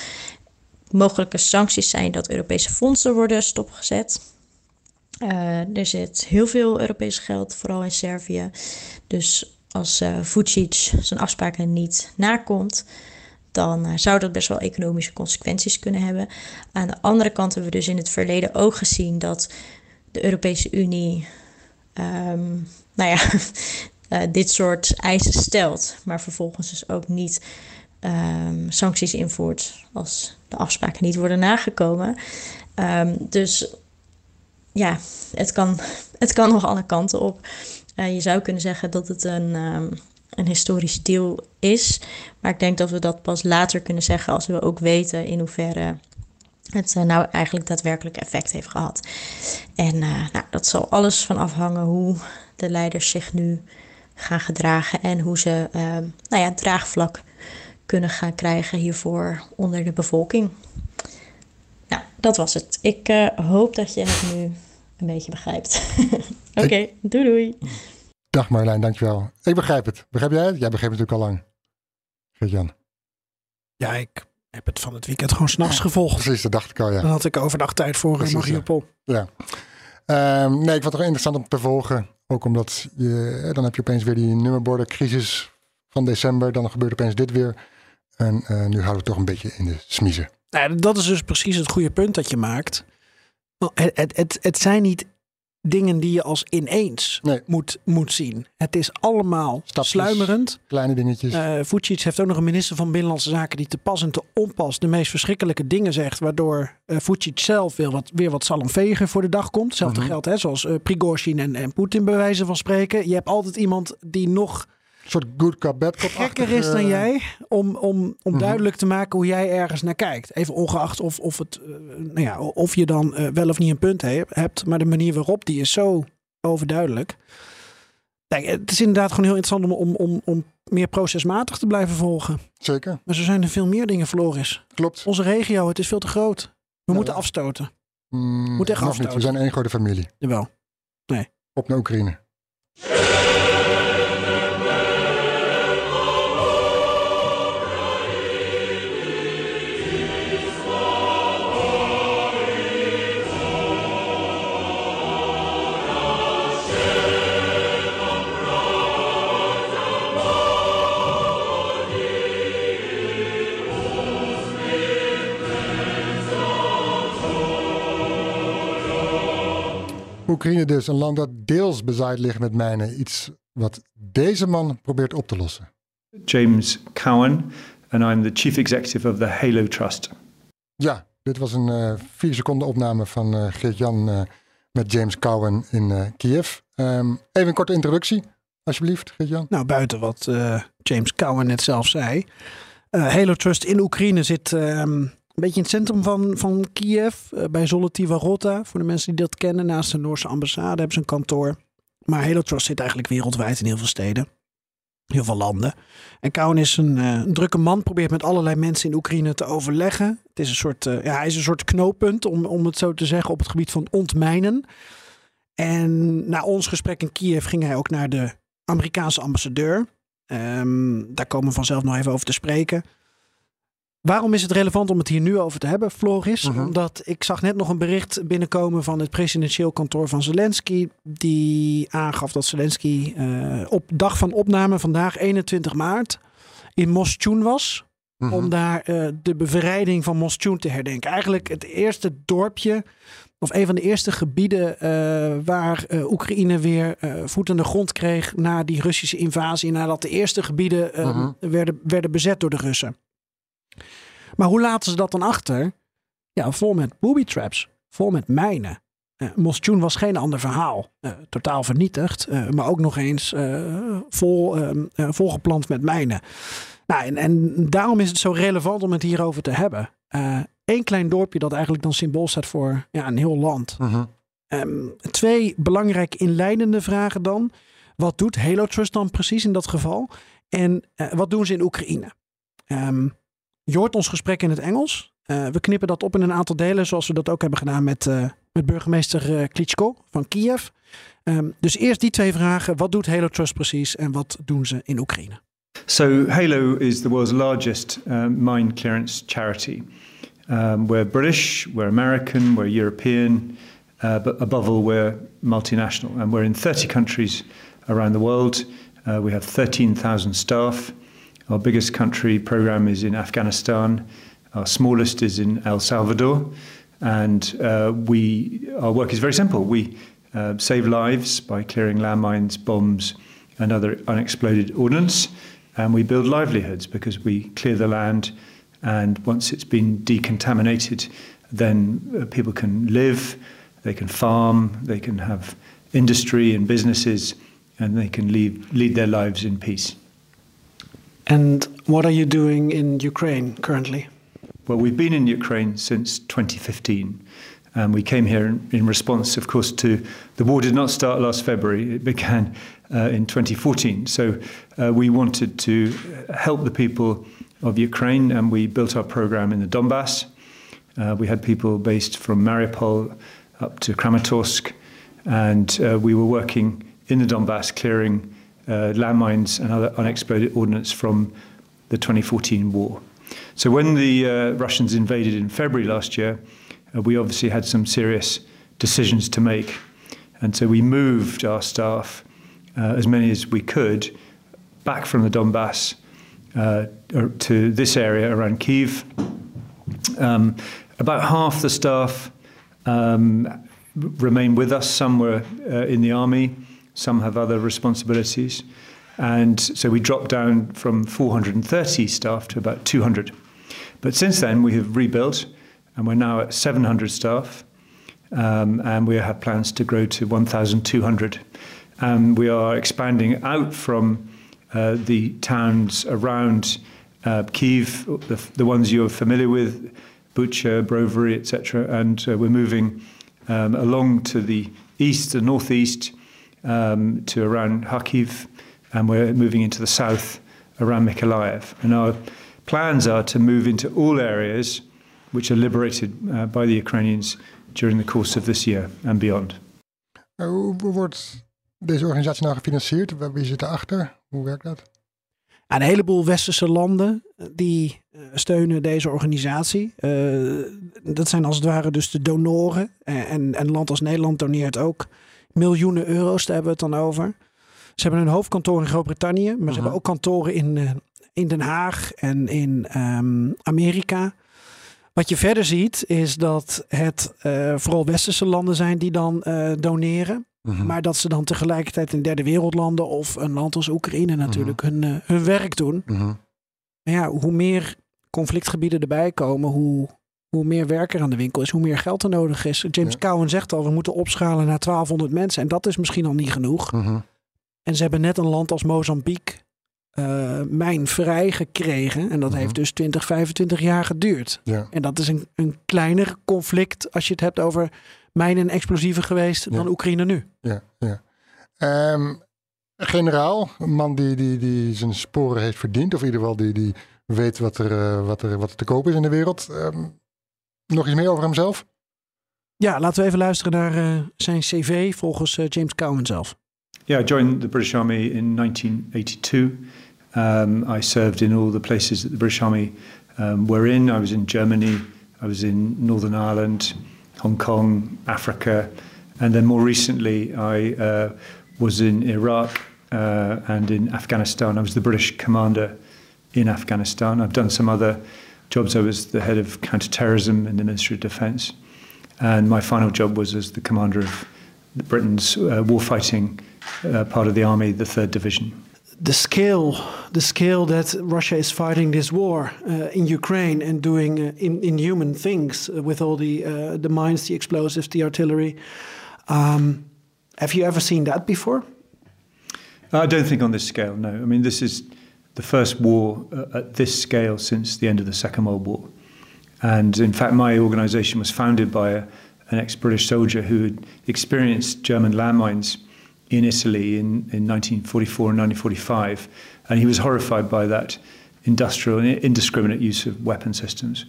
[SPEAKER 7] Mogelijke sancties zijn dat Europese fondsen worden stopgezet. Uh, er zit heel veel Europees geld, vooral in Servië. Dus als uh, Vucic zijn afspraken niet nakomt, dan uh, zou dat best wel economische consequenties kunnen hebben. Aan de andere kant hebben we dus in het verleden ook gezien dat de Europese Unie, um, nou ja, *laughs* dit soort eisen stelt, maar vervolgens dus ook niet um, sancties invoert als de afspraken niet worden nagekomen. Um, dus ja, het kan, het kan nog alle kanten op. Uh, je zou kunnen zeggen dat het een, um, een historisch deal is. Maar ik denk dat we dat pas later kunnen zeggen als we ook weten in hoeverre het uh, nou eigenlijk daadwerkelijk effect heeft gehad. En uh, nou, dat zal alles van afhangen hoe de leiders zich nu gaan gedragen en hoe ze uh, nou ja, draagvlak kunnen gaan krijgen hiervoor onder de bevolking. Nou, dat was het. Ik uh, hoop dat je het nu een beetje begrijpt. *laughs* Oké, okay, ik... doei doei.
[SPEAKER 4] Dag Marlijn, dankjewel. Ik begrijp het. Begrijp jij het? Jij begrijpt het natuurlijk al lang. Geert-Jan.
[SPEAKER 5] Ja, ik heb het van het weekend gewoon s'nachts gevolgd.
[SPEAKER 4] Precies, dat dacht ik al, ja.
[SPEAKER 5] Dan had ik overdag tijd voor Precies, Mariupol.
[SPEAKER 4] Ja. Um, nee, ik vond het toch interessant om te volgen. Ook omdat je, dan heb je opeens weer die nummerbordencrisis van december. Dan gebeurt opeens dit weer. En uh, nu houden we het toch een beetje in de smiezen.
[SPEAKER 5] Nou, dat is dus precies het goede punt dat je maakt. Het, het, het, het zijn niet dingen die je als ineens
[SPEAKER 4] nee.
[SPEAKER 5] moet, moet zien. Het is allemaal
[SPEAKER 4] Stapjes,
[SPEAKER 5] sluimerend.
[SPEAKER 4] Kleine dingetjes.
[SPEAKER 5] Uh, heeft ook nog een minister van Binnenlandse Zaken die te pas en te onpas de meest verschrikkelijke dingen zegt, waardoor uh, zelf weer wat, weer wat salonvegen voor de dag komt. Hetzelfde
[SPEAKER 4] Mhm.
[SPEAKER 5] geldt, hè, zoals uh, Prigozhin en, en Poetin bij wijze van spreken. Je hebt altijd iemand die nog
[SPEAKER 4] een soort good cop, bad cop
[SPEAKER 5] gekker is dan jij om, om, om
[SPEAKER 4] Mhm.
[SPEAKER 5] duidelijk te maken hoe jij ergens naar kijkt. Even ongeacht of, of, het, uh, nou ja, of je dan uh, wel of niet een punt he hebt, maar de manier waarop die is zo overduidelijk. Kijk, het is inderdaad gewoon heel interessant om, om, om, om meer procesmatig te blijven volgen.
[SPEAKER 4] Zeker.
[SPEAKER 5] Maar zo zijn er veel meer dingen, Floris.
[SPEAKER 4] Klopt.
[SPEAKER 5] Onze regio, het is veel te groot. We moeten afstoten.
[SPEAKER 4] Mm,
[SPEAKER 5] Moet echt afstoten.
[SPEAKER 4] niet. We zijn één grote familie.
[SPEAKER 5] Jawel.
[SPEAKER 4] Op naar Oekraïne. Oekraïne dus, een land dat deels bezaaid ligt met mijnen. Iets wat deze man probeert op te lossen.
[SPEAKER 8] James Cowan, and I'm the chief executive of the Halo Trust.
[SPEAKER 4] Ja, dit was een uh, vier seconden opname van uh, Geert-Jan uh, met James Cowan in uh, Kiev. Um, even een korte introductie, alsjeblieft, Geert-Jan.
[SPEAKER 5] Nou, buiten wat uh, James Cowan net zelf zei. Uh, Halo Trust in Oekraïne zit um, een beetje in het centrum van, van Kiev, uh, bij Zolotiva Rota. Voor de mensen die dat kennen, naast de Noorse ambassade hebben ze een kantoor. Maar Halo Trust zit eigenlijk wereldwijd in heel veel steden. Heel veel landen. En Cowan is een, uh, een, drukke man, probeert met allerlei mensen in Oekraïne te overleggen. Het is een soort, uh, ja, hij is een soort knooppunt, om, om het zo te zeggen, op het gebied van ontmijnen. En na ons gesprek in Kiev ging hij ook naar de Amerikaanse ambassadeur. Ehm, daar komen we vanzelf nog even over te spreken. Waarom is het relevant om het hier nu over te hebben, Floris?
[SPEAKER 4] Mhm.
[SPEAKER 5] Omdat ik zag net nog een bericht binnenkomen van het presidentieel kantoor van Zelensky. Die aangaf dat Zelensky eh, op dag van opname vandaag 21 maart in Moschun was.
[SPEAKER 4] Mhm.
[SPEAKER 5] Om daar eh, de bevrijding van Moschun te herdenken. Eigenlijk het eerste dorpje of een van de eerste gebieden eh, waar Oekraïne weer voet aan de grond kreeg na die Russische invasie. Nadat de eerste gebieden
[SPEAKER 4] Mhm.
[SPEAKER 5] werden, werden bezet door de Russen. Maar hoe laten ze dat dan achter? Ja, vol met booby traps, vol met mijnen. Uh, was geen ander verhaal. Eh, totaal vernietigd, eh, maar ook nog eens vol, ehm, eh, volgeplant met mijnen. Nou, en, en daarom is het zo relevant om het hierover te hebben. Eén klein dorpje dat eigenlijk dan symbool staat voor ja, een heel land.
[SPEAKER 4] Mhm.
[SPEAKER 5] Ehm, twee belangrijke inleidende vragen dan. Wat doet Halo Trust dan precies in dat geval? En wat doen ze in Oekraïne? Ehm, je hoort ons gesprek in het Engels. Eh, we knippen dat op in een aantal delen, zoals we dat ook hebben gedaan met, eh, met burgemeester eh, Klitschko van Kiev. Ehm, dus eerst die twee vragen. Wat doet Halo Trust precies en wat doen ze in Oekraïne?
[SPEAKER 8] So, Halo is the world's largest uh, mine clearance charity. Um, we're British, we're American, we're European, uh, but above all, we're multinational. And we're in 30 countries around the world. Uh, we have 13,000 staff. Our biggest country program is in Afghanistan. Our smallest is in El Salvador. And uh, we, our work is very simple. We uh, save lives by clearing landmines, bombs, and other unexploded ordnance. And we build livelihoods because we clear the land. And once it's been decontaminated, then uh, people can live, they can farm, they can have industry and businesses, and they can lead, lead their lives in peace.
[SPEAKER 5] And what are you doing in Ukraine currently?
[SPEAKER 8] Well, we've been in Ukraine since 2015. And we came here in, in response, of course, to the war did not start last February. It began uh, in 2014. So uh, we wanted to help the people of Ukraine, and we built our program in the Donbass. Uh, we had people based from Mariupol up to Kramatorsk, and uh, we were working in the Donbass, clearing uh, landmines and other unexploded ordnance from the 2014 war. So when the uh, Russians invaded in February last year, uh, we obviously had some serious decisions to make. And so we moved our staff, uh, as many as we could, back from the Donbass uh, to this area around Kiev. Um, about half the staff um, with us. Some were uh, in the army, some have other responsibilities. And so we dropped down from 430 staff to about 200. But since then, we have rebuilt, and we're now at 700 staff, um, and we have plans to grow to 1,200. And we are expanding out from uh, the towns around uh, Kiev, the, the, ones you're familiar with, Bucha, Brovary, etc. And uh, we're moving um, along to the east, and northeast, um, to around Kharkiv, and we're moving into the south around Mykolaiv. And our plans are to move into all areas which are liberated uh, by the Ukrainians during the course of this year and beyond.
[SPEAKER 4] Uh, hoe wordt deze organisatie nou gefinancierd? Wie zit erachter? Hoe werkt dat?
[SPEAKER 5] Een heleboel westerse landen die uh, steunen deze organisatie. Uh, dat zijn als het ware dus de donoren. En, en een land als Nederland doneert ook miljoenen euro's, daar hebben we het dan over. Ze hebben een hoofdkantoor in Groot-Brittannië, maar uh -huh. ze hebben ook kantoren in, uh, in Den Haag en in um, Amerika. Wat je verder ziet is dat het uh, vooral westerse landen zijn die dan uh, doneren. -huh. Maar dat ze dan tegelijkertijd in derde wereldlanden of een land als Oekraïne natuurlijk -huh. hun, hun werk doen.
[SPEAKER 4] Mhm.
[SPEAKER 5] Maar ja, hoe meer conflictgebieden erbij komen, hoe, hoe meer werk er aan de winkel is, hoe meer geld er nodig is. James ja. Cowen zegt al, we moeten opschalen naar 1200 mensen. En dat is misschien al niet genoeg.
[SPEAKER 4] Mhm.
[SPEAKER 5] En ze hebben net een land als Mozambique uh, mijnvrij gekregen. En dat
[SPEAKER 4] Mhm.
[SPEAKER 5] heeft dus 20, 25 jaar geduurd.
[SPEAKER 4] Ja.
[SPEAKER 5] En dat is een, een kleiner conflict als je het hebt over mijnen en explosieven geweest dan Oekraïne nu.
[SPEAKER 4] Ja, ja. Um, generaal, een man die, die, die zijn sporen heeft verdiend, of in ieder geval die, die weet wat er, uh, wat, er, wat er te koop is in de wereld. Um, nog iets meer over hemzelf?
[SPEAKER 5] Ja, laten we even luisteren naar uh, zijn cv volgens uh, James Cowen zelf.
[SPEAKER 8] Yeah, I joined the British Army in 1982. Um, I served in all the places that the British Army um, were in. I was in Germany, I was in Northern Ireland, Hong Kong, Africa, and then more recently I uh, was in Iraq uh, and in Afghanistan. I was the British commander in Afghanistan. I've done some other jobs. I was the head of counterterrorism in the Ministry of Defence, and my final job was as the commander of Britain's uh, warfighting uh, part of the army, the Third Division.
[SPEAKER 5] The scale, the scale that Russia is fighting this war uh, in Ukraine and doing uh, in, inhuman things with all the uh, the mines, the explosives, the artillery. Um, have you ever seen that before?
[SPEAKER 8] I don't think on this scale. No, I mean this is the first war uh, at this scale since the end of the Second World War, and in fact, my organisation was founded by a, an ex-British soldier who had experienced German landmines in Italy in, in 1944 and 1945, and he was horrified by that industrial and indiscriminate use of weapon systems.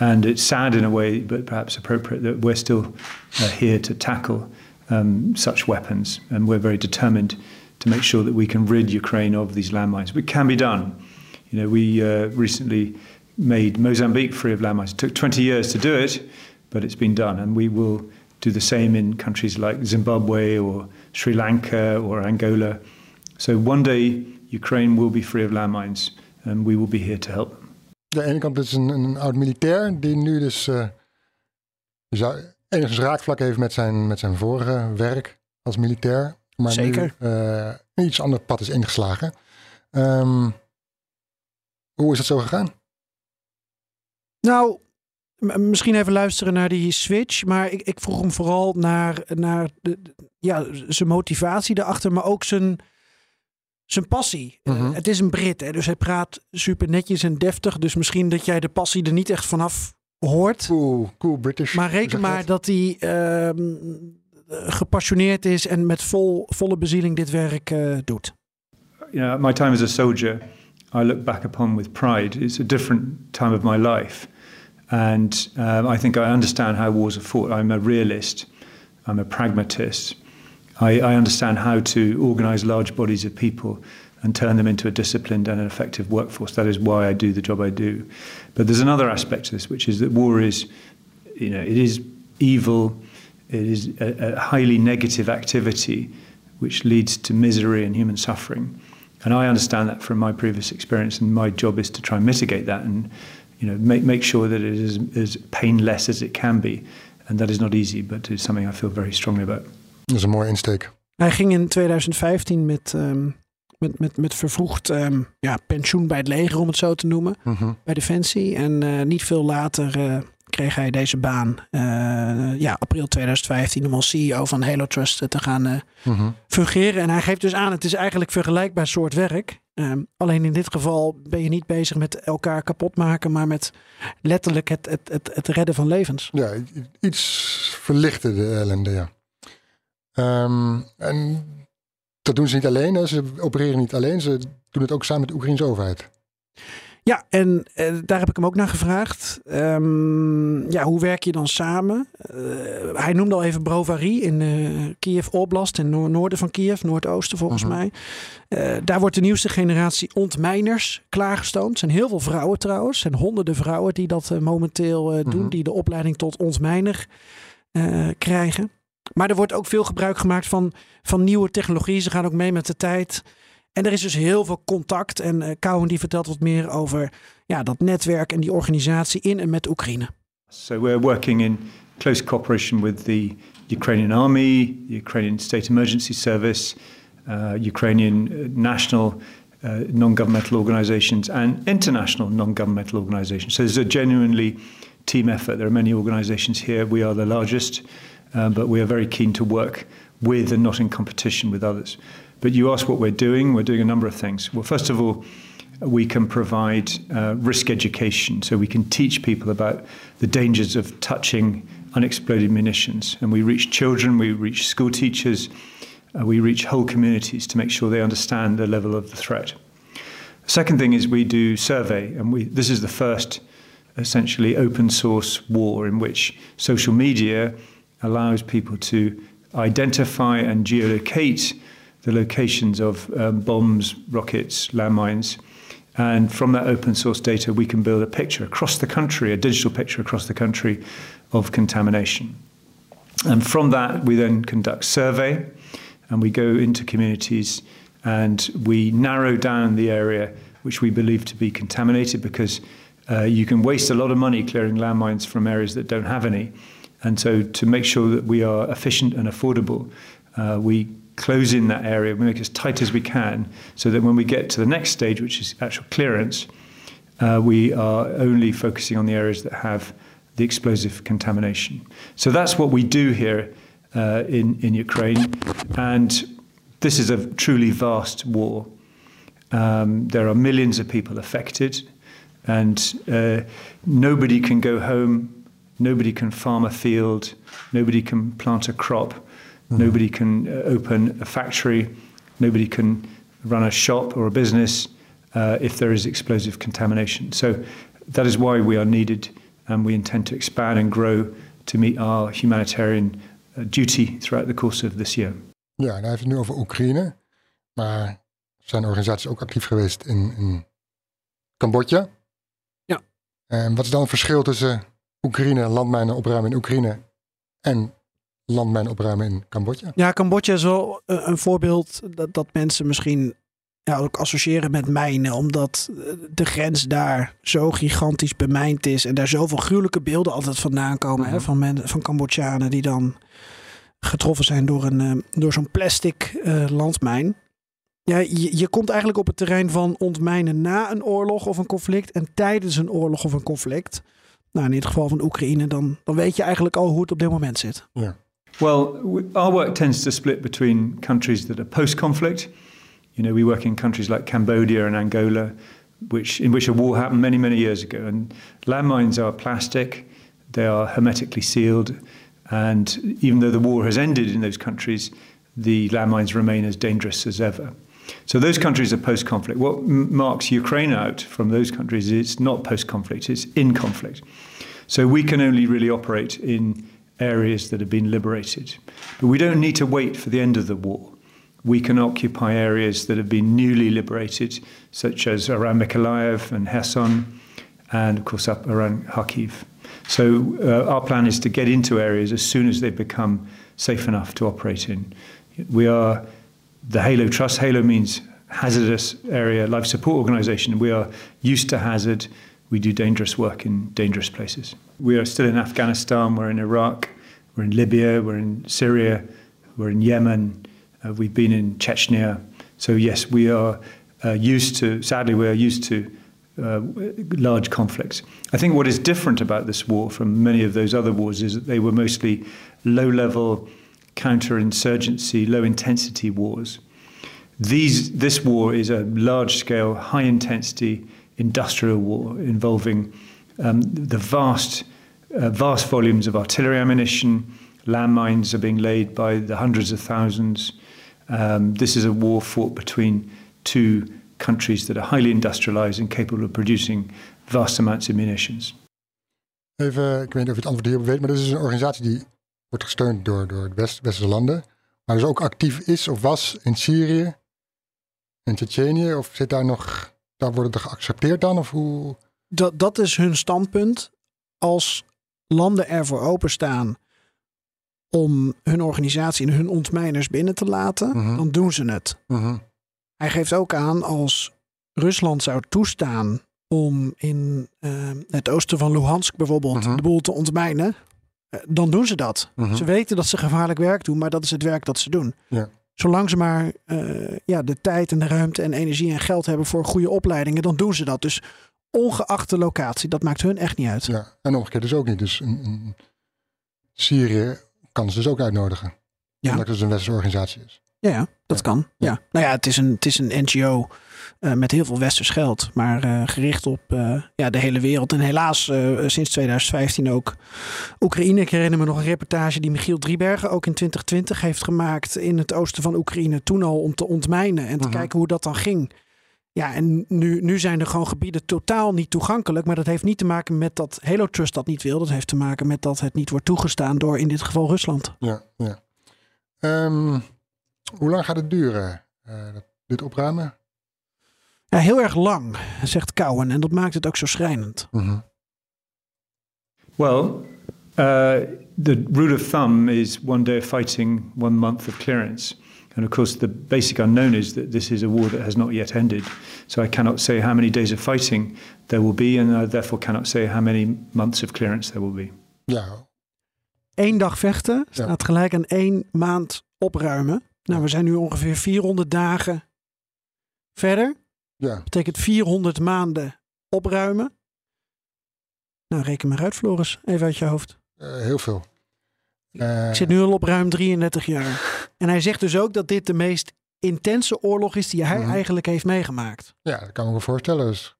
[SPEAKER 8] And it's sad in a way, but perhaps appropriate, that we're still uh, here to tackle um, such weapons, and we're very determined to make sure that we can rid Ukraine of these landmines. It can be done. You know, we uh, recently made Mozambique free of landmines. It took 20 years to do it, but it's been done, and we will do the same in countries like Zimbabwe or Sri Lanka or Angola. So one day Ukraine will be free of landmines and we will be here to help.
[SPEAKER 4] De ene kant is een, een oud militair die nu dus uh, enigszins raakvlak heeft met zijn, met zijn vorige werk als militair. Maar
[SPEAKER 5] Zeker.
[SPEAKER 4] nu uh, een iets ander pad is ingeslagen. Um, hoe is dat zo gegaan?
[SPEAKER 5] Nou, misschien even luisteren naar die switch. Maar ik, ik vroeg hem vooral naar, naar de, ja, zijn motivatie erachter, maar ook zijn, zijn passie. Mm -hmm. uh, het is een Brit, hè, dus hij praat super netjes en deftig. Dus misschien dat jij de passie er niet echt vanaf hoort.
[SPEAKER 4] Cool, cool British.
[SPEAKER 5] Maar reken maar dat hij uh, gepassioneerd is en met vol, volle bezieling dit werk uh, doet.
[SPEAKER 8] Yeah, my time as a soldier, I look back upon with pride. It's a different time of my life. And um, I think I understand how wars are fought. I'm a realist, I'm a pragmatist. I, I, understand how to organize large bodies of people and turn them into a disciplined and an effective workforce. That is why I do the job I do. But there's another aspect to this, which is that war is, you know, it is evil, it is a, a highly negative activity which leads to misery and human suffering. And I understand that from my previous experience, and my job is to try and mitigate that and you know, make, make sure that it is as painless as it can be. And that is not easy, but it's something I feel very strongly about.
[SPEAKER 4] Dat is een mooie insteek.
[SPEAKER 5] Hij ging in 2015 met, um, met, met, met vervroegd um, ja, pensioen bij het leger, om het zo te noemen, uh -huh. bij Defensie. En uh, niet veel later uh, kreeg hij deze baan, uh, ja, april 2015, om als CEO van Halo Trust te gaan uh -huh. fungeren. En hij geeft dus aan, het is eigenlijk vergelijkbaar soort werk. Um, alleen in dit geval ben je niet bezig met elkaar kapot maken, maar met letterlijk het, het, het, het redden van levens.
[SPEAKER 4] Ja, iets verlichten de ellende, ja. Um, en dat doen ze niet alleen, hè? ze opereren niet alleen, ze doen het ook samen met de Oekraïnse overheid.
[SPEAKER 5] Ja, en uh, daar heb ik hem ook naar gevraagd. Um, ja, hoe werk je dan samen? Uh, hij noemde al even Brovary in uh, Kiev Oblast, in no noorden van Kiev, noordoosten volgens -huh. mij. daar wordt de nieuwste generatie ontmijners klaargestoomd. Er zijn heel veel vrouwen trouwens. Er zijn honderden vrouwen die dat momenteel doen, -huh. die de opleiding tot ontmijner krijgen. Maar er wordt ook veel gebruik gemaakt van, van nieuwe technologie. Ze gaan ook mee met de tijd. En er is dus heel veel contact. En uh, die vertelt wat meer over ja, dat netwerk en die organisatie in en met Oekraïne.
[SPEAKER 8] So we're working in close cooperation with the Ukrainian army, the Ukrainian State Emergency Service, uh, Ukrainian national uh, non-governmental organizations and international non-governmental organizations. So there's a genuinely team effort. There are many organizations here. We are the largest, uh, but we are very keen to work with and not in competition with others. But you ask what we're doing. We're doing a number of things. Well, first of all, we can provide uh, risk education. So we can teach people about the dangers of touching unexploded munitions. And we reach children, we reach school teachers, uh, we reach whole communities to make sure they understand the level of the threat. The Second thing is we do survey, and we, this is the first essentially open source war in which social media allows people to identify and geolocate the locations of um, bombs, rockets, landmines. And from that open source data, we can build a picture across the country, a digital picture across the country of contamination. And from that, we then conduct survey and we go into communities and we narrow down the area which we believe to be contaminated because uh, you can waste a lot of money clearing landmines from areas that don't have any. And so, to make sure that we are efficient and affordable, uh, we close in that area, we make it as tight as we can, so that when we get to the next stage, which is actual clearance, uh, we are only focusing on the areas that have the explosive contamination. So that's what we do here uh, in, in Ukraine. And this is a truly vast war. Um, there are millions of people affected, and uh, nobody can go home, nobody can farm a field, nobody can plant a crop, mm-hmm. nobody can uh, open a factory, nobody can run a shop or a business uh, if there is explosive contamination. So that is why we are needed, and we intend to expand and grow to meet our humanitarian uh, duty throughout the course of this year.
[SPEAKER 4] Ja, hij heeft het nu over Oekraïne, maar zijn organisaties ook actief geweest in, in Cambodja.
[SPEAKER 5] Ja.
[SPEAKER 4] En wat is dan het verschil tussen Oekraïne, landmijnen opruimen in Oekraïne en landmijnen opruimen in Cambodja?
[SPEAKER 5] Ja, Cambodja is wel een voorbeeld dat, dat mensen misschien ja, ook associëren met mijnen, omdat de grens daar zo gigantisch bemijnd is en daar zoveel gruwelijke beelden altijd vandaan komen hè, mhm. van, men, van Cambodjanen die dan getroffen zijn door, een, eh, door zo'n plastic uh, landmijn. Ja, je, je komt eigenlijk op het terrein van ontmijnen na een oorlog of een conflict en tijdens een oorlog of een conflict. Nou, in dit geval van Oekraïne, dan, dan weet je eigenlijk al hoe het op dit moment zit.
[SPEAKER 4] Ja.
[SPEAKER 8] Well, our work tends to split between countries that are post-conflict. You know, we work in countries like Cambodia and Angola, which in which a war happened many, many years ago. And landmines are plastic; they are hermetically sealed, and even though the war has ended in those countries, the landmines remain as dangerous as ever. So those countries are post conflict. What marks Ukraine out from those countries is it's not post conflict, it's in conflict. So we can only really operate in areas that have been liberated. But we don't need to wait for the end of the war. We can occupy areas that have been newly liberated, such as around Mykolaiv and Kherson, and of course up around Kharkiv. So uh, our plan is to get into areas as soon as they become safe enough to operate in. We are the Halo Trust. Halo means hazardous area life support organization. We are used to hazard. We do dangerous work in dangerous places. We are still in Afghanistan, we're in Iraq, we're in Libya, we're in Syria, we're in Yemen, uh, we've been in Chechnya. So, yes, we are uh, used to, sadly, we are used to uh, large conflicts. I think what is different about this war from many of those other wars is that they were mostly low level counterinsurgency, low intensity wars. These, this war is a large scale, high intensity industrial war involving um, the vast, uh, vast volumes of artillery ammunition. Landmines are being laid by the hundreds of thousands. Um, this is a war fought between two countries that are highly industrialized and capable of producing vast amounts of munitions.
[SPEAKER 4] Even, ik weet niet of je het antwoord hierop weet, maar dit is een organisatie die wordt gesteund door, door de West, westerse landen. Maar dus ook actief is of was in Syrië en Tsjetsjenië? Of zit daar nog, daar wordt het geaccepteerd dan? Of hoe?
[SPEAKER 5] Dat, dat is hun standpunt. Als landen ervoor openstaan om hun organisatie en hun ontmijners binnen te laten, mhm. dan doen ze het.
[SPEAKER 4] Mhm.
[SPEAKER 5] Hij geeft ook aan als Rusland zou toestaan om in uh, het oosten van Luhansk bijvoorbeeld mhm. de boel te ontmijnen, eh, dan doen ze dat. Ze weten dat ze gevaarlijk werk doen, maar dat is het werk dat ze doen.
[SPEAKER 4] Ja.
[SPEAKER 5] Zolang ze maar uh, ja, de tijd en de ruimte en energie en geld hebben voor goede opleidingen, dan doen ze dat. Dus ongeacht de locatie, dat maakt hun echt niet uit.
[SPEAKER 4] Ja, en omgekeerd dus ook niet. Dus een, Syrië kan ze dus ook uitnodigen. Ja. Omdat het dus een westerse organisatie is.
[SPEAKER 5] Ja, ja dat kan. Ja. Nou ja, het is een, het is een NGO uh, met heel veel westers geld, maar uh, gericht op uh, ja, de hele wereld. En helaas sinds 2015 ook Oekraïne. Ik herinner me nog een reportage die Michiel Driebergen ook in 2020 heeft gemaakt in het oosten van Oekraïne. Toen al om te ontmijnen en te -huh. kijken hoe dat dan ging. Ja, en nu, nu zijn er gewoon gebieden totaal niet toegankelijk. Maar dat heeft niet te maken met dat Halo Trust dat niet wil. Dat heeft te maken met dat het niet wordt toegestaan door in dit geval Rusland.
[SPEAKER 4] Ja, ja. Um, Hoe lang gaat het duren, uh, dit opruimen?
[SPEAKER 5] Ja, heel erg lang, zegt Cowen. En dat maakt het ook zo schrijnend.
[SPEAKER 4] Mm -hmm.
[SPEAKER 8] Well, uh, the rule of thumb is one day of fighting, one month of clearance. And of course, the basic unknown is that this is a war that has not yet ended. So I cannot say how many days of fighting there will be, and I therefore cannot say how many months of clearance there will be.
[SPEAKER 4] Ja.
[SPEAKER 5] Eén dag vechten staat ja. gelijk aan één maand opruimen. Nou, we zijn nu ongeveer 400 dagen verder.
[SPEAKER 4] Ja.
[SPEAKER 5] Dat betekent 400 maanden opruimen. Nou, reken maar uit, Floris. Even uit je hoofd.
[SPEAKER 4] Uh, heel veel.
[SPEAKER 5] Uh, ik zit nu al op ruim 33 jaar. En hij zegt dus ook dat dit de meest intense oorlog is die hij
[SPEAKER 4] Mhm.
[SPEAKER 5] eigenlijk heeft meegemaakt.
[SPEAKER 4] Ja, dat kan ik me voorstellen. Dus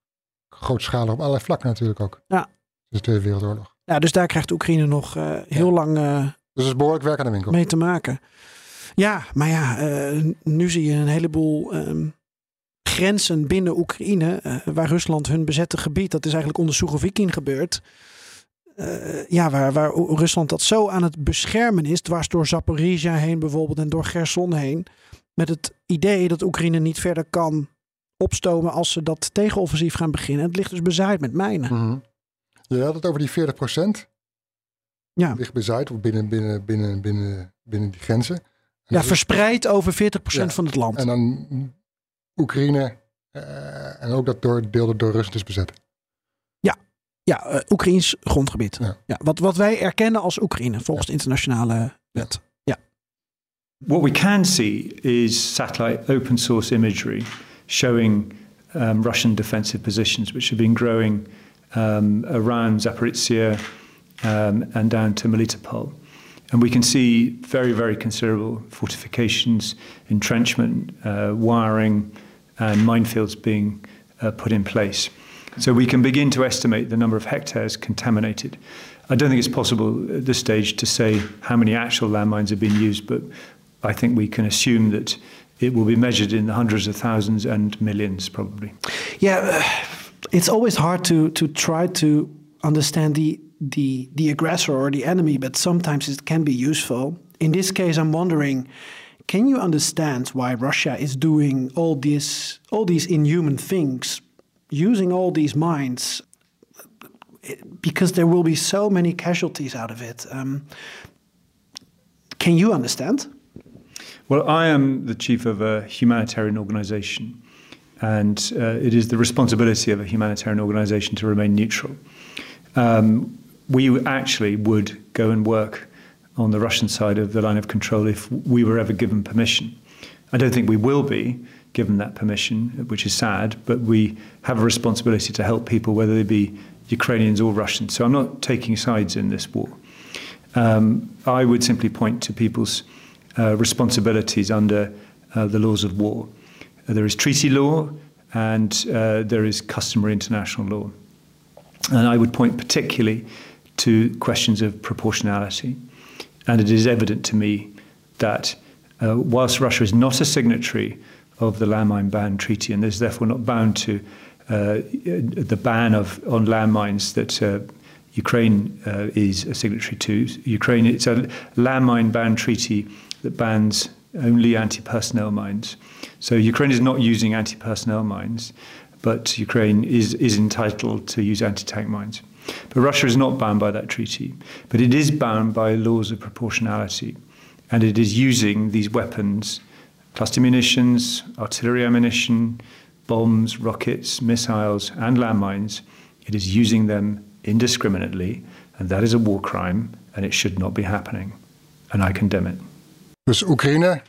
[SPEAKER 4] grootschalig op allerlei vlakken natuurlijk ook.
[SPEAKER 5] Ja.
[SPEAKER 4] Dus de Tweede Wereldoorlog.
[SPEAKER 5] Ja, dus daar krijgt Oekraïne nog uh, heel lang uh,
[SPEAKER 4] Dus het is behoorlijk werk aan de winkel.
[SPEAKER 5] mee te maken. Ja, maar ja, uh, nu zie je een heleboel um, grenzen binnen Oekraïne, waar Rusland hun bezette gebied, dat is eigenlijk onder Surovikin gebeurd. Uh, ja, waar, waar Rusland dat zo aan het beschermen is, dwars door Zaporizhia heen bijvoorbeeld en door Gerson heen, met het idee dat Oekraïne niet verder kan opstomen als ze dat tegenoffensief gaan beginnen. Het ligt dus bezaaid met mijnen.
[SPEAKER 4] Mm -hmm. Je had het over die 40 procent.
[SPEAKER 5] Ja.
[SPEAKER 4] Het ligt bezaaid binnen, binnen, binnen, binnen, binnen die grenzen.
[SPEAKER 5] En ja, verspreid over 40 procent
[SPEAKER 4] ja.
[SPEAKER 5] van het land.
[SPEAKER 4] En dan Oekraïne uh, en ook dat door, deel door Rusland is bezet.
[SPEAKER 5] Ja, uh, Oekraïns grondgebied.
[SPEAKER 4] Ja.
[SPEAKER 5] Ja, wat, wat wij erkennen als Oekraïne volgens de internationale wet. Ja.
[SPEAKER 8] What we can see is satellite open source imagery showing um, Russian defensive positions, which have been growing um, around Zaporizhia um, and down to Melitopol. And we can see very, very considerable fortifications, entrenchment, uh, wiring, and minefields being uh, put in place. So we can begin to estimate the number of hectares contaminated. I don't think it's possible at this stage to say how many actual landmines have been used, but I think we can assume that it will be measured in the hundreds of thousands and millions, probably.
[SPEAKER 5] Yeah, uh, it's always hard to to try to understand the the the aggressor or the enemy, but sometimes it can be useful. In this case, I'm wondering, can you understand why Russia is doing all this all these inhuman things, using all these mines? Because there will be so many casualties out of it. Um, can you understand?
[SPEAKER 8] Well, I am the chief of a humanitarian organization, and uh, it is the responsibility of a humanitarian organization to remain neutral. Um, we actually would go and work on the Russian side of the line of control if we were ever given permission. I don't think we will be given that permission, which is sad, but we have a responsibility to help people, whether they be Ukrainians or Russians. So I'm not taking sides in this war. Um, I would simply point to people's uh, responsibilities under uh, the laws of war. Uh, there is treaty law and uh, there is customary international law. And I would point particularly to questions of proportionality. And it is evident to me that uh, whilst Russia is not a signatory of the landmine ban treaty and is therefore not bound to uh, the ban of on landmines that uh, Ukraine uh, is a signatory to. Ukraine, it's a landmine ban treaty that bans only anti-personnel mines. So Ukraine is not using anti-personnel mines, but Ukraine is, is entitled to use anti-tank mines. But Russia is not bound by that treaty, but it is bound by laws of proportionality, and it is using these weapons, cluster munitions, artillery ammunition, bombs, rockets, missiles, and landmines. It is using them indiscriminately, and that is a war crime, and it should not be happening. And I condemn it.
[SPEAKER 4] Dus Oekraïne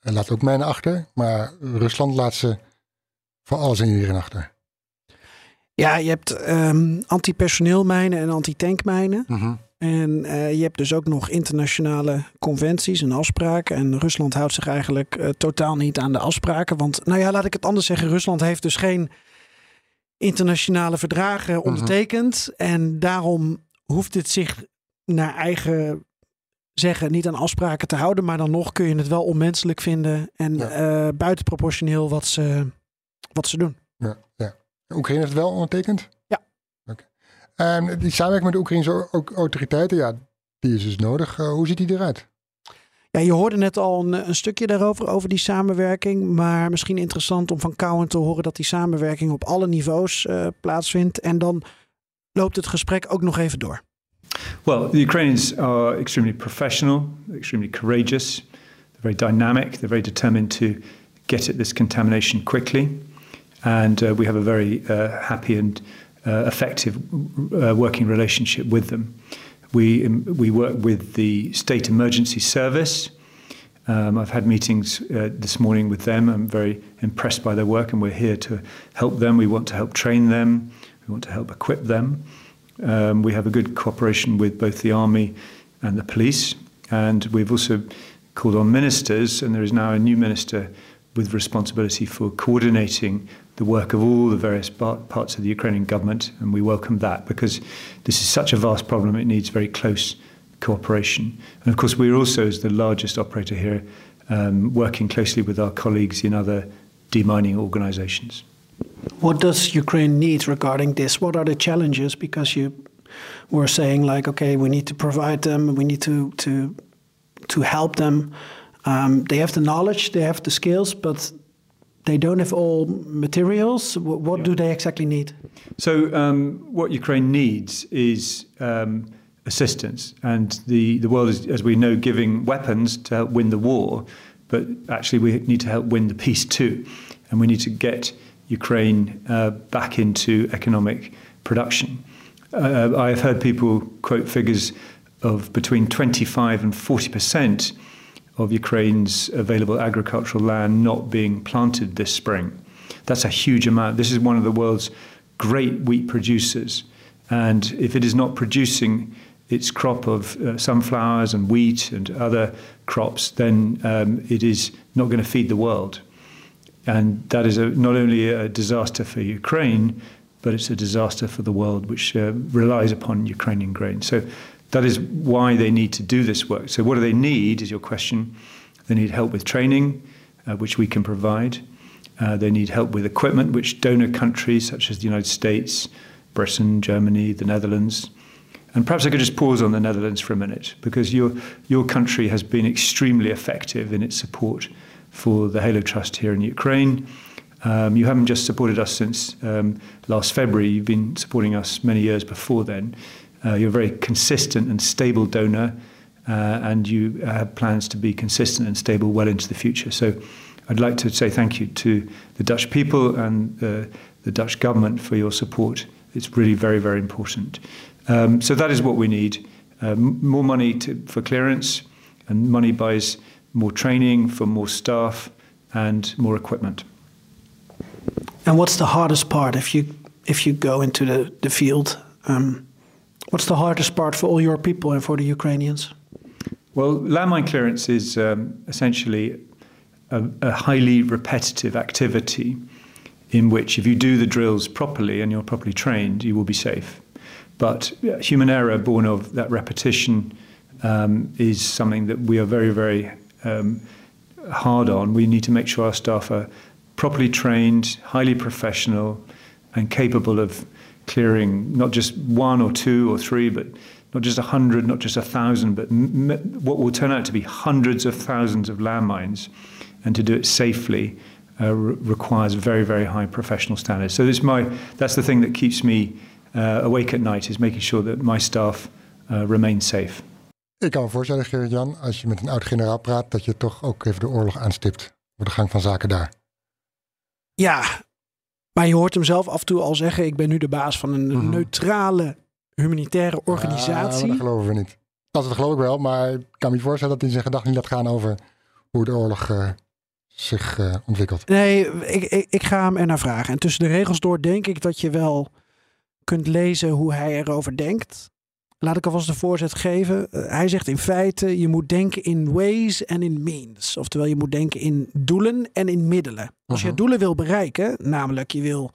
[SPEAKER 4] laat ook mijnen achter, maar Rusland laat ze voor alles en iedereen achter.
[SPEAKER 5] Ja, je hebt um, antipersoneelmijnen en antitankmijnen.
[SPEAKER 4] Mm -hmm.
[SPEAKER 5] En uh, je hebt dus ook nog internationale conventies en afspraken. En Rusland houdt zich eigenlijk uh, totaal niet aan de afspraken. Want, nou ja, laat ik het anders zeggen. Rusland heeft dus geen internationale verdragen ondertekend. Mm -hmm. En daarom hoeft het zich naar eigen zeggen niet aan afspraken te houden. Maar dan nog kun je het wel onmenselijk vinden. En ja. uh, buitenproportioneel wat ze, wat ze doen.
[SPEAKER 4] Ja, ja. Oekraïne heeft het wel ondertekend? En die samenwerking met de Oekraïnse autoriteiten, ja, die is dus nodig. Uh, hoe ziet die eruit?
[SPEAKER 5] Ja, je hoorde net al een, een, stukje daarover, over die samenwerking. Maar misschien interessant om van Cowen te horen dat die samenwerking op alle niveaus uh, plaatsvindt. En dan loopt het gesprek ook nog even door.
[SPEAKER 8] Well, the Ukrainians are extremely professional, extremely courageous, they're very dynamic, they're very determined to get at this contamination quickly. And uh, we have a very uh, happy and uh, effective uh, working relationship with them. We, um, we work with the State Emergency Service. Um, I've had meetings uh, this morning with them. I'm very impressed by their work, and we're here to help them. We want to help train them, we want to help equip them. Um, we have a good cooperation with both the Army and the police, and we've also called on ministers, and there is now a new minister with responsibility for coordinating the work of all the various parts of the Ukrainian government, and we welcome that because this is such a vast problem, it needs very close cooperation. And of course, we're also, as the largest operator here, um, working closely with our colleagues in other demining organizations.
[SPEAKER 5] What does Ukraine need regarding this? What are the challenges? Because you were saying, like, okay, we need to provide them, we need to to to help them. Um, they have the knowledge, they have the skills, but they don't have all materials. What, yeah. do they exactly need?
[SPEAKER 8] So, um, what Ukraine needs is um, assistance, and the, the world is, as we know, giving weapons to help win the war, but actually, we need to help win the peace too, and we need to get Ukraine uh, back into economic production. Uh, I've heard people quote figures of between 25 and 40 percent of Ukraine's available agricultural land not being planted this spring. That's a huge amount. This is one of the world's great wheat producers. And if it is not producing its crop of uh, sunflowers and wheat and other crops, then um, it is not going to feed the world. And that is a, not only a disaster for Ukraine, but it's a disaster for the world, which uh, relies upon Ukrainian grain. So that is why they need to do this work. So, what do they need? Is your question. They need help with training, uh, which we can provide. Uh, they need help with equipment, which donor countries such as the United States, Britain, Germany, the Netherlands, and perhaps I could just pause on the Netherlands for a minute, because your, your country has been extremely effective in its support for the Halo Trust here in Ukraine. Um, you haven't just supported us since um, last February, you've been supporting us many years before then. Uh, you're a very consistent and stable donor, uh, and you have plans to be consistent and stable well into the future. So I'd like to say thank you to the Dutch people and uh, the Dutch government for your support. It's really very, very important. Um, so that is what we need uh, more money to, for clearance, and money buys more training for more staff and more equipment.
[SPEAKER 5] And what's the hardest part if you if you go into the, the field? Um, What's the hardest part for all your people and for the Ukrainians?
[SPEAKER 8] Well, landmine clearance is um, essentially a, a, highly repetitive activity in which, if you do the drills properly and you're properly trained, you will be safe. But human error born of that repetition um, is something that we are very, very um, hard on. We need to make sure our staff are properly trained, highly professional, and capable of clearing not just one or two or three, but not just a hundred, not just a thousand, but what will turn out to be hundreds of thousands of landmines. And to do it safely uh, re requires very, very high professional standards. So this my, that's the thing that keeps me uh, awake at night, is making sure that my staff uh, remain safe.
[SPEAKER 4] Ik kan me voorstellen, Gerrit-Jan, als je met een oud-generaal praat, dat je toch ook even de oorlog aanstipt voor de gang van zaken daar.
[SPEAKER 5] Ja, Maar je hoort hem zelf af en toe al zeggen: Ik ben nu de baas van een mhm. neutrale humanitaire organisatie.
[SPEAKER 4] Ja, dat geloven we niet. Dat, dat geloof ik wel, maar ik kan me voorstellen dat hij zijn gedachten niet laat gaan over hoe de oorlog uh, zich uh, ontwikkelt.
[SPEAKER 5] Nee, ik, ik, ik ga hem ernaar vragen. En tussen de regels door denk ik dat je wel kunt lezen hoe hij erover denkt. Laat ik alvast de voorzet geven. Uh, hij zegt in feite, je moet denken in ways en in means. Oftewel, je moet denken in doelen en in middelen. Als je uh-huh. doelen wil bereiken, namelijk je wil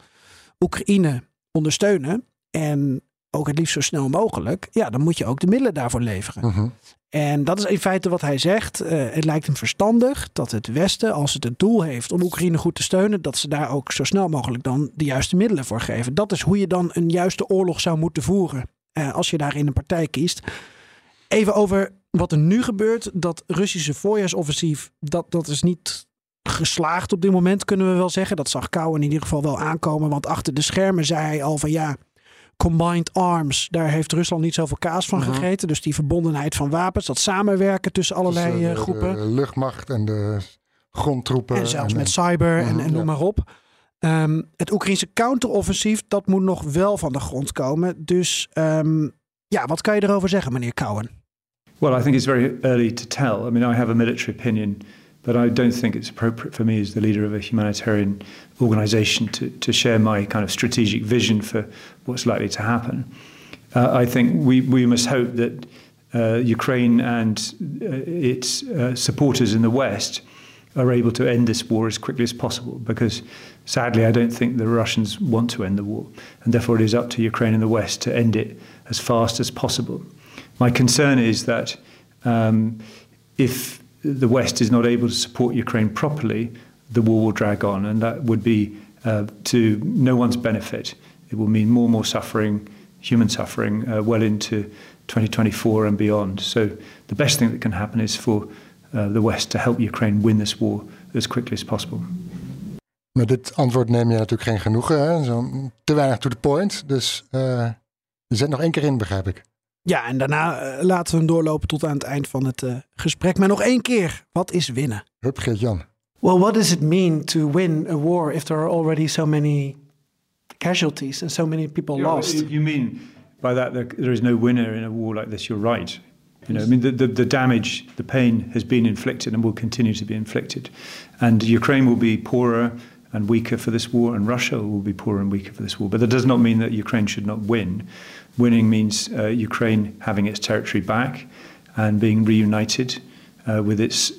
[SPEAKER 5] Oekraïne ondersteunen en ook het liefst zo snel mogelijk, ja, dan moet je ook de middelen daarvoor leveren. Uh-huh. En dat is in feite wat hij zegt. Uh, het lijkt hem verstandig dat het Westen, als het het doel heeft om Oekraïne goed te steunen, dat ze daar ook zo snel mogelijk dan de juiste middelen voor geven. Dat is hoe je dan een juiste oorlog zou moeten voeren. Uh, als je daarin een partij kiest. Even over wat er nu gebeurt, dat Russische voorjaarsoffensief, dat, dat is niet geslaagd op dit moment, kunnen we wel zeggen. Dat zag Kou in ieder geval wel aankomen. Want achter de schermen zei hij al van ja, combined arms, daar heeft Rusland niet zoveel kaas van gegeten. Dus die verbondenheid van wapens, dat samenwerken tussen allerlei
[SPEAKER 4] Dus, eh,
[SPEAKER 5] eh,
[SPEAKER 4] de-
[SPEAKER 5] groepen.
[SPEAKER 4] De, luchtmacht en de grondtroepen.
[SPEAKER 5] En zelfs
[SPEAKER 4] en,
[SPEAKER 5] met
[SPEAKER 4] eh,
[SPEAKER 5] cyber en, en noem
[SPEAKER 4] ja.
[SPEAKER 5] maar op. Ehm, het Oekraïnse counteroffensief, dat moet nog wel van de grond komen. Dus ehm, ja, wat kan je erover zeggen, meneer Cowen?
[SPEAKER 8] Well, I think it's very early to tell. I mean, I have a military opinion, but I don't think it's appropriate for me as the leader of a humanitarian organization to, to share my kind of strategic vision for what's likely to happen. Uh, I think we, we must hope that uh, Ukraine and uh, its uh, supporters in the West are able to end this war as quickly as possible because sadly I don't think the Russians want to end the war and therefore it is up to Ukraine and the West to end it as fast as possible. My concern is that um, if the West is not able to support Ukraine properly, the war will drag on, and that would be uh, to no one's benefit. It will mean more and more suffering, human suffering, uh, well into 2024 and beyond. So the best thing that can happen is for uh, the West to help Ukraine win this war as quickly as possible.
[SPEAKER 4] Met dit antwoord neem je natuurlijk geen genoegen. Hè? Zo, te weinig to the point. Dus eh, je zet nog één keer in, begrijp ik.
[SPEAKER 5] Ja, en daarna eh, laten we hem doorlopen tot aan het eind van het eh, gesprek. Maar nog één keer, wat is winnen?
[SPEAKER 4] Hup, Geert-Jan.
[SPEAKER 9] Well, what does it mean to win a war if there are already so many casualties and so many people lost?
[SPEAKER 8] You mean by that there, there is no winner in a war like this, you're right. You know, I mean, the, the, the damage, the pain has been inflicted and will continue to be inflicted. And Ukraine will be poorer and weaker for this war, and Russia will be poorer and weaker for this war. But that does not mean that Ukraine should not win. Winning means uh, Ukraine having its territory back and being reunited uh, with its,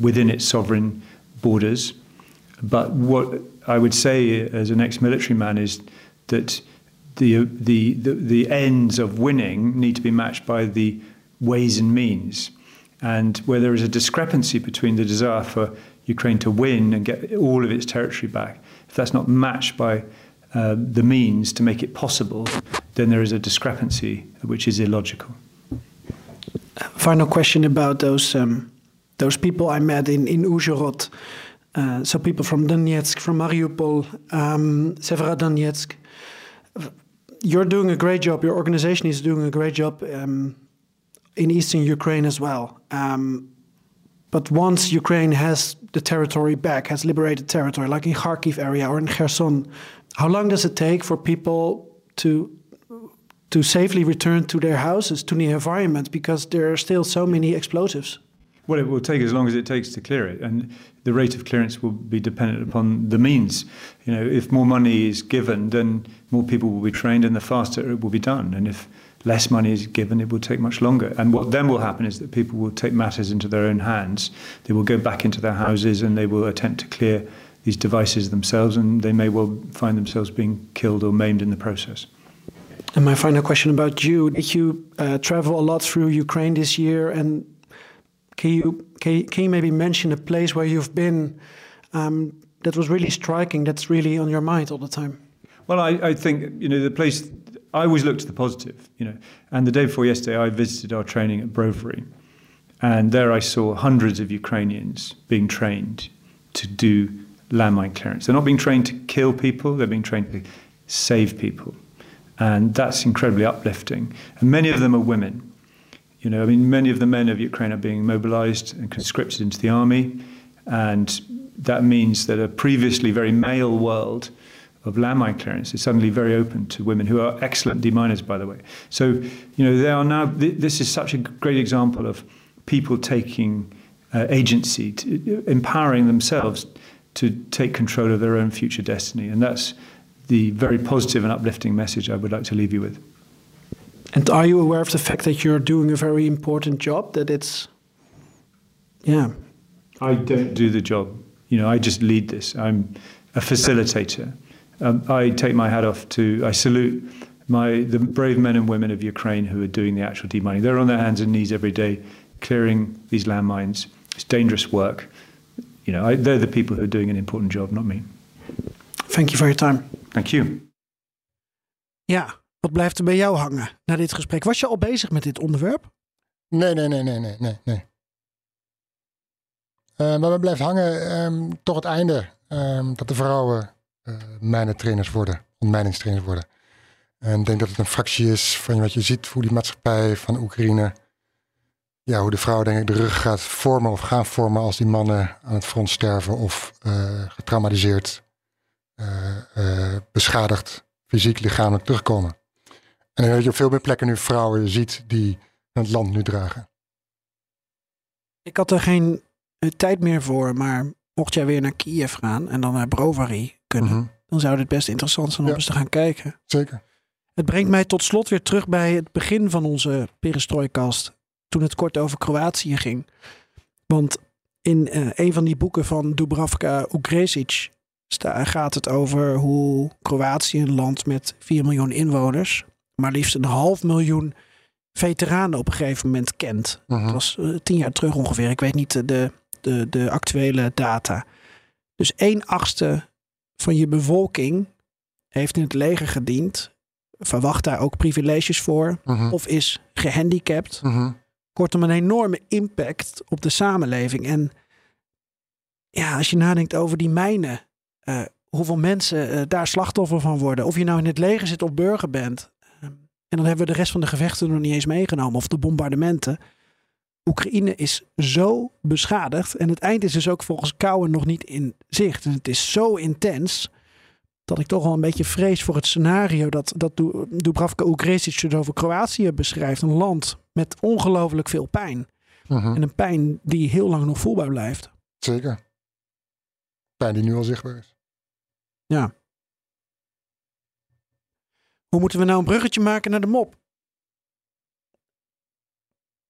[SPEAKER 8] within its sovereign borders. But what I would say as an ex-military man is that the, the, the, the ends of winning need to be matched by the ways and means. And where there is a discrepancy between the desire for Ukraine to win and get all of its territory back, if that's not matched by uh, the means to make it possible, then there is a discrepancy which is illogical.
[SPEAKER 5] Final question about those um, those people I met in in Uzhhorod. Uh, so people from Donetsk, from Mariupol, um, Severodonetsk. You're doing a great job. Your organization is doing a great job um, in eastern Ukraine as well. Um, but once Ukraine has the territory back, has liberated territory, like in Kharkiv area or in Kherson, how long does it take for people to to safely return to their houses, to the environment, because there are still so many explosives?
[SPEAKER 8] Well, it will take as long as it takes to clear it, and the rate of clearance will be dependent upon the means. You know, if more money is given, then more people will be trained, and the faster it will be done. And if less money is given, it will take much longer. And what then will happen is that people will take matters into their own hands. They will go back into their houses and they will attempt to clear these devices themselves, and they may well find themselves being killed or maimed in the process.
[SPEAKER 5] And my final question about you: Did you uh, travel a lot through Ukraine this year? And can you can can you maybe mention a place where you've been um, that was really striking? That's really on your mind all the time.
[SPEAKER 8] Well, I, I think you know the place. I always look to the positive, you know. And the day before yesterday, I visited our training at Brovary, and there I saw hundreds of Ukrainians being trained to do landmine clearance. They're not being trained to kill people; they're being trained to save people, and that's incredibly uplifting. And many of them are women. You know, I mean, many of the men of Ukraine are being mobilized and conscripted into the army, and that means that a previously very male world of landmine clearance is suddenly very open to women who are excellent deminers, by the way. So, you know, they are now, th- this is such a great example of people taking uh, agency, to, empowering themselves to take control of their own future destiny. And that's the very positive and uplifting message I would like to leave you with.
[SPEAKER 5] And are you aware of the fact that you're doing a very important job? That it's, yeah.
[SPEAKER 8] I don't do the job. You know, I just lead this. I'm a facilitator. Um, I take my hat off to, I salute my the brave men and women of Ukraine who are doing the actual demining. They're on their hands and knees every day, clearing these landmines. It's dangerous work. You know, I, they're the people who are doing an important job, not me.
[SPEAKER 5] Thank you for your time.
[SPEAKER 8] Thank you.
[SPEAKER 5] Ja, wat blijft er bij jou hangen na dit gesprek? Was je al bezig met dit onderwerp?
[SPEAKER 4] Nee, nee, nee, nee, nee, nee. nee. Uh, maar we blijft hangen um, toch het einde. Um, dat de vrouwen uh, mijnentrainers worden, ontmijningstrainers worden. En ik denk dat het een fractie is van wat je ziet, hoe die maatschappij van Oekraïne, ja, hoe de vrouwen denk ik de rug gaat vormen of gaan vormen als die mannen aan het front sterven of uh, getraumatiseerd, beschadigd, fysiek, lichamelijk terugkomen. En dan weet je op veel meer plekken nu vrouwen ziet die het land nu dragen.
[SPEAKER 5] Ik had er geen tijd meer voor, maar mocht jij weer naar Kiev gaan en dan naar Brovary kunnen, mm -hmm. dan zou het best interessant zijn om ja. eens te gaan kijken.
[SPEAKER 4] Zeker.
[SPEAKER 5] Het brengt mij tot slot weer terug bij het begin van onze perestrooikast, toen het kort over Kroatië ging. Want in uh, een van die boeken van Dubravka Ugresic gaat het over hoe Kroatië, een land met 4 miljoen inwoners, maar liefst een half miljoen veteranen op een gegeven moment kent.
[SPEAKER 4] Mhm.
[SPEAKER 5] Dat was uh, tien jaar terug ongeveer. Ik weet niet de, de, de actuele data. Dus een achtste van je bevolking heeft in het leger gediend. Verwacht daar ook privileges voor.
[SPEAKER 4] Mhm.
[SPEAKER 5] Of is gehandicapt.
[SPEAKER 4] Mhm.
[SPEAKER 5] Kortom, een enorme impact op de samenleving. En ja, als je nadenkt over die mijnen. uh, hoeveel mensen uh, daar slachtoffer van worden. Of je nou in het leger zit of burger bent. En dan hebben we de rest van de gevechten nog niet eens meegenomen. Of de bombardementen. Oekraïne is zo beschadigd. En het eind is dus ook volgens Kouwen nog niet in zicht. En het is zo intens. Dat ik toch wel een beetje vrees voor het scenario. Dat, dat Dubravka Ugresic het over Kroatië beschrijft. Een land met ongelooflijk veel pijn.
[SPEAKER 4] Mhm.
[SPEAKER 5] En een pijn die heel lang nog voelbaar blijft.
[SPEAKER 4] Zeker. Pijn die nu al zichtbaar is.
[SPEAKER 5] Ja. Hoe moeten we nou een bruggetje maken naar de mop?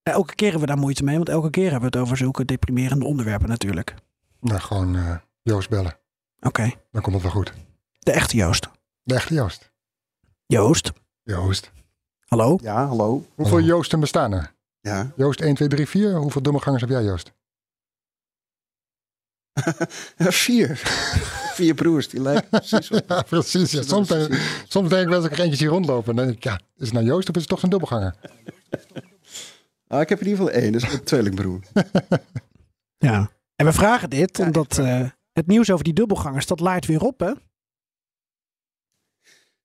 [SPEAKER 5] Ja, elke keer hebben we daar moeite mee, want elke keer hebben we het over zulke deprimerende onderwerpen natuurlijk.
[SPEAKER 4] Nou, gewoon uh, Joost bellen.
[SPEAKER 5] Oké.
[SPEAKER 4] Dan komt het wel goed.
[SPEAKER 5] De echte Joost.
[SPEAKER 4] De echte Joost.
[SPEAKER 5] Joost.
[SPEAKER 4] Joost.
[SPEAKER 5] Hallo?
[SPEAKER 10] Ja, hallo.
[SPEAKER 4] Hoeveel
[SPEAKER 10] hallo.
[SPEAKER 4] Joosten bestaan er?
[SPEAKER 10] Ja.
[SPEAKER 4] Joost 1, 2, 3, 4. Hoeveel dommegangers heb jij, Joost? *laughs*
[SPEAKER 10] Vier. Vier broers, die lijken *laughs* precies op.
[SPEAKER 4] Ja, precies. Ja. Soms, denk, soms denk ik wel eens ik eentje hier rondlopen. En dan denk ik, ja, is het nou Joost of is het toch een dubbelganger?
[SPEAKER 10] Ah, ik heb in ieder geval één, dat is een tweelingbroer. *laughs*
[SPEAKER 5] ja, en we vragen dit omdat uh, het nieuws over die dubbelgangers, dat laait weer op, hè?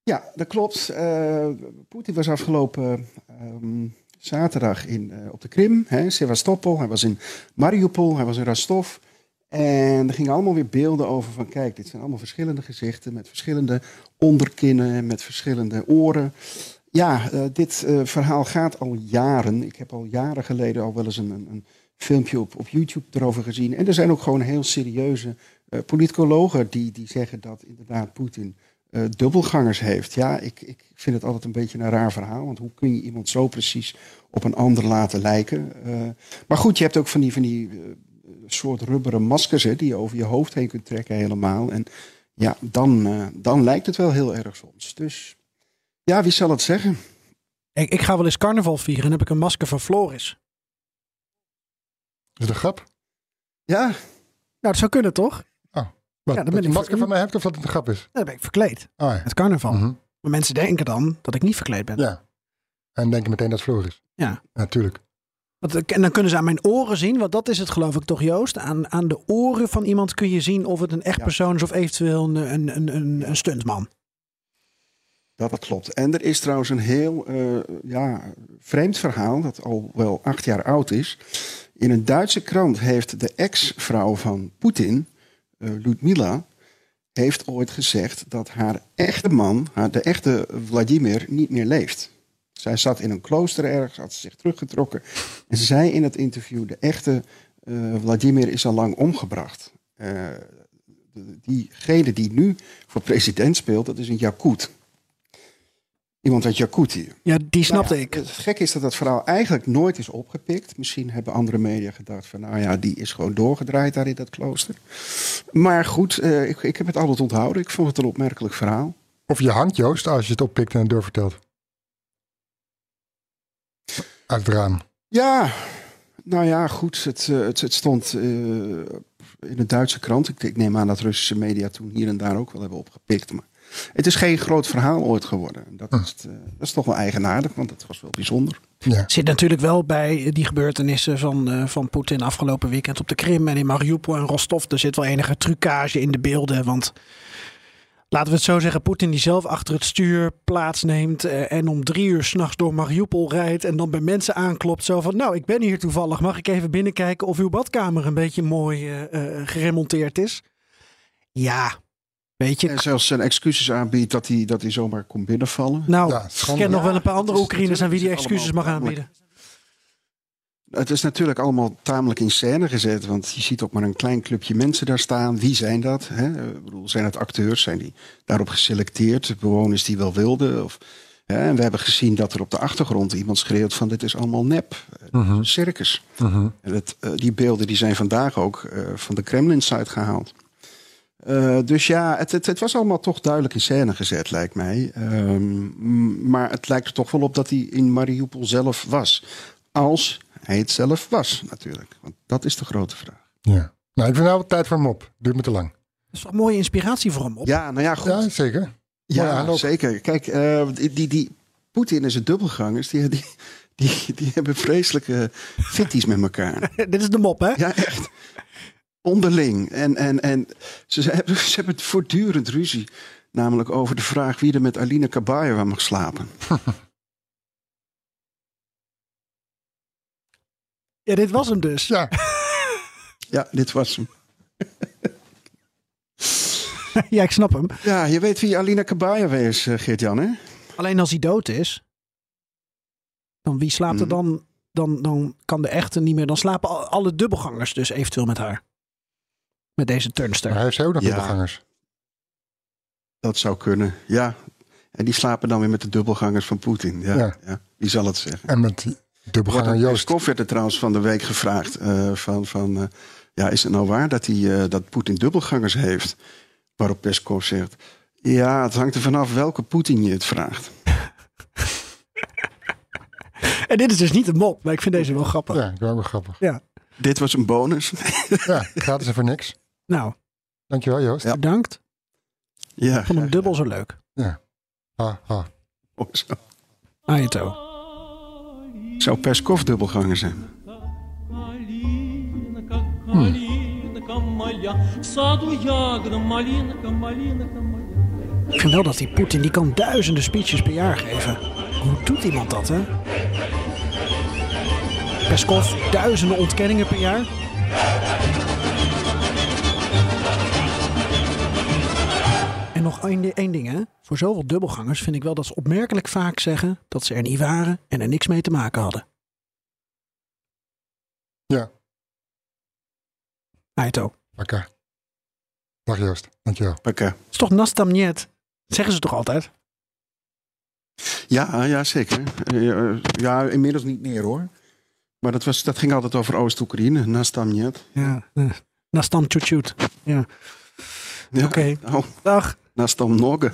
[SPEAKER 10] Ja, dat klopt. Uh, Poetin was afgelopen um, zaterdag in, uh, op de Krim, hè, Sevastopol. Hij was in Mariupol, hij was in Rostov. En er gingen allemaal weer beelden over van, kijk, dit zijn allemaal verschillende gezichten met verschillende onderkinnen, met verschillende oren. Ja, uh, dit uh, verhaal gaat al jaren. Ik heb al jaren geleden al wel eens een, een, filmpje op, op YouTube erover gezien. En er zijn ook gewoon heel serieuze uh, politicologen die, die zeggen dat inderdaad Poetin dubbelgangers heeft. Ja, ik, ik vind het altijd een beetje een raar verhaal. Want hoe kun je iemand zo precies op een ander laten lijken? maar goed, je hebt ook van die, van die soort rubberen maskers hè, die je over je hoofd heen kunt trekken helemaal. En ja, dan, dan lijkt het wel heel erg soms. Dus ja, wie zal het zeggen?
[SPEAKER 5] Ik, ik ga wel eens carnaval vieren en heb ik een masker van Floris.
[SPEAKER 4] Is dat een grap?
[SPEAKER 10] Ja.
[SPEAKER 5] Nou, dat zou kunnen toch?
[SPEAKER 4] Oh, wat, ja, dan ben je een masker van mij hebt of dat het een grap is?
[SPEAKER 5] Ja, dan ben ik verkleed.
[SPEAKER 4] Oh, ja.
[SPEAKER 5] Het carnaval.
[SPEAKER 4] Mm -hmm.
[SPEAKER 5] Maar mensen denken dan dat ik niet verkleed ben.
[SPEAKER 4] Ja. En denken meteen dat het Floris is.
[SPEAKER 5] Ja.
[SPEAKER 4] Natuurlijk.
[SPEAKER 5] En dan kunnen ze aan mijn oren zien, want dat is het geloof ik toch Joost. Aan, aan de oren van iemand kun je zien of het een echt ja. persoon is of eventueel een, een, een, een stuntman.
[SPEAKER 10] Dat, dat klopt. En er is trouwens een heel uh, ja, vreemd verhaal dat al wel acht jaar oud is. In een Duitse krant heeft de ex-vrouw van Poetin, uh, Ludmila, heeft ooit gezegd dat haar echte man, haar, de echte Vladimir, niet meer leeft. Zij zat in een klooster ergens, had zich teruggetrokken. En ze zei in het interview, de echte uh, Vladimir is al lang omgebracht. Diegene die nu voor president speelt, dat is een Jakut. Iemand uit Jakutië.
[SPEAKER 5] Ja, die snapte
[SPEAKER 10] nou ja,
[SPEAKER 5] ik.
[SPEAKER 10] Het gekke is dat dat verhaal eigenlijk nooit is opgepikt. Misschien hebben andere media gedacht van, nou ja, die is gewoon doorgedraaid daar in dat klooster. Maar goed, uh, ik, ik heb het altijd onthouden. Ik vond het een opmerkelijk verhaal.
[SPEAKER 4] Of je hangt, Joost, als je het oppikt en doorvertelt. Uit het raam.
[SPEAKER 10] Ja, nou ja, goed. Het, het, het stond uh, in de Duitse krant. Ik, ik, neem aan dat Russische media toen hier en daar ook wel hebben opgepikt. Maar Het is geen groot verhaal ooit geworden. Dat is, het, uh, dat is toch wel eigenaardig, want dat was wel bijzonder.
[SPEAKER 4] Ja.
[SPEAKER 5] Zit natuurlijk wel bij die gebeurtenissen van, uh, van Poetin afgelopen weekend op de Krim en in Mariupol en Rostov. Er zit wel enige trucage in de beelden. Want laten we het zo zeggen, Poetin die zelf achter het stuur plaatsneemt uh, en om drie uur s'nachts door Mariupol rijdt en dan bij mensen aanklopt. Zo van, nou ik ben hier toevallig, mag ik even binnenkijken of uw badkamer een beetje mooi geremonteerd is? Ja, Weet je,
[SPEAKER 10] en zelfs zijn excuses aanbiedt dat hij, dat hij zomaar kon binnenvallen.
[SPEAKER 5] Nou, ja, ik ken nog wel een paar andere Oekraïners aan wie die excuses mag aanbieden.
[SPEAKER 10] Het is natuurlijk allemaal tamelijk in scène gezet. Want je ziet ook maar een klein clubje mensen daar staan. Wie zijn dat? Hè? Ik bedoel, zijn het acteurs? Zijn die daarop geselecteerd? Bewoners die wel wilden? Of, hè? En we hebben gezien dat er op de achtergrond iemand schreeuwt van dit is allemaal nep. Uh -huh. Circus. Uh -huh. en het, uh, die beelden die zijn vandaag ook uh, van de Kremlin-site gehaald. Uh, dus ja, het, het, het, was allemaal toch duidelijk in scène gezet, lijkt mij. Um, maar het lijkt er toch wel op dat hij in Mariupol zelf was. Als hij het zelf was, natuurlijk. Want dat is de grote vraag.
[SPEAKER 4] Ja. Nou, ik vind nou tijd voor een mop. Duurt me te lang.
[SPEAKER 5] Dat is toch een mooie inspiratie voor een mop?
[SPEAKER 10] Ja, nou ja, goed.
[SPEAKER 4] Ja, zeker.
[SPEAKER 10] Ja, zeker. Kijk, uh, die, die, die Poetin en zijn dubbelgangers, die, die, die, die hebben vreselijke fitties met elkaar. *laughs*
[SPEAKER 5] Dit is de mop, hè?
[SPEAKER 10] Ja, echt onderling. En, en, en ze, hebben, ze hebben voortdurend ruzie. Namelijk over de vraag wie er met Alina Kabaeva mag slapen. *laughs*
[SPEAKER 5] Ja, dit was hem dus.
[SPEAKER 4] Ja,
[SPEAKER 10] ja dit was hem. *laughs*
[SPEAKER 5] ja, ik snap hem.
[SPEAKER 10] Ja, je weet wie Alina Kabaeva is, Geert-Jan, hè?
[SPEAKER 5] Alleen als hij dood is, dan wie slaapt er dan? Dan, dan kan de echte niet meer. Dan slapen alle dubbelgangers dus eventueel met haar. Met deze turnster.
[SPEAKER 4] Maar hij heeft ook nog dubbelgangers.
[SPEAKER 10] Dat zou kunnen, ja. En die slapen dan weer met de dubbelgangers van Poetin. Ja, ja.
[SPEAKER 4] ja,
[SPEAKER 10] wie zal het zeggen?
[SPEAKER 4] En met die dubbelganger Joost.
[SPEAKER 10] Peskov werd er trouwens van de week gevraagd uh, van... van uh, ja, is het nou waar dat, hij, uh, dat Poetin dubbelgangers heeft? Waarop Peskov zegt... Ja, het hangt er vanaf welke Poetin je het vraagt. *laughs*
[SPEAKER 5] en dit is dus niet een mop, maar ik vind deze wel grappig.
[SPEAKER 4] Ja, wel grappig.
[SPEAKER 5] Ja.
[SPEAKER 10] Dit was een bonus.
[SPEAKER 4] ja, gratis en voor niks.
[SPEAKER 5] Nou.
[SPEAKER 4] Dankjewel Joost.
[SPEAKER 5] Ja. Bedankt.
[SPEAKER 10] Ja.
[SPEAKER 5] Ik vond hem dubbel zo leuk.
[SPEAKER 4] Ja. Ha, ha.
[SPEAKER 10] Oh, zo. Zou Peskov dubbelganger zijn?
[SPEAKER 4] Hmm.
[SPEAKER 5] Ik vind wel dat die Poetin, die kan duizenden speeches per jaar geven. Hoe doet iemand dat, hè? Peskov, duizenden ontkenningen per jaar. En nog één, één ding, hè? Voor zoveel dubbelgangers vind ik wel dat ze opmerkelijk vaak zeggen dat ze er niet waren en er niks mee te maken hadden.
[SPEAKER 4] Ja.
[SPEAKER 5] Aito.
[SPEAKER 4] Oké. Dag Joost, dankjewel.
[SPEAKER 10] Oké.
[SPEAKER 5] Het is toch nastamniet? Zeggen ze toch altijd?
[SPEAKER 10] Ja, ja zeker. Ja, inmiddels niet meer hoor. Maar dat, was, dat ging altijd over Oost-Oekraïne, Nastamjet.
[SPEAKER 5] Ja, Nastam. Ja.
[SPEAKER 10] ja.
[SPEAKER 5] Oké.
[SPEAKER 10] Okay. Oh.
[SPEAKER 5] Dag.
[SPEAKER 10] Нас там много.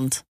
[SPEAKER 2] Land.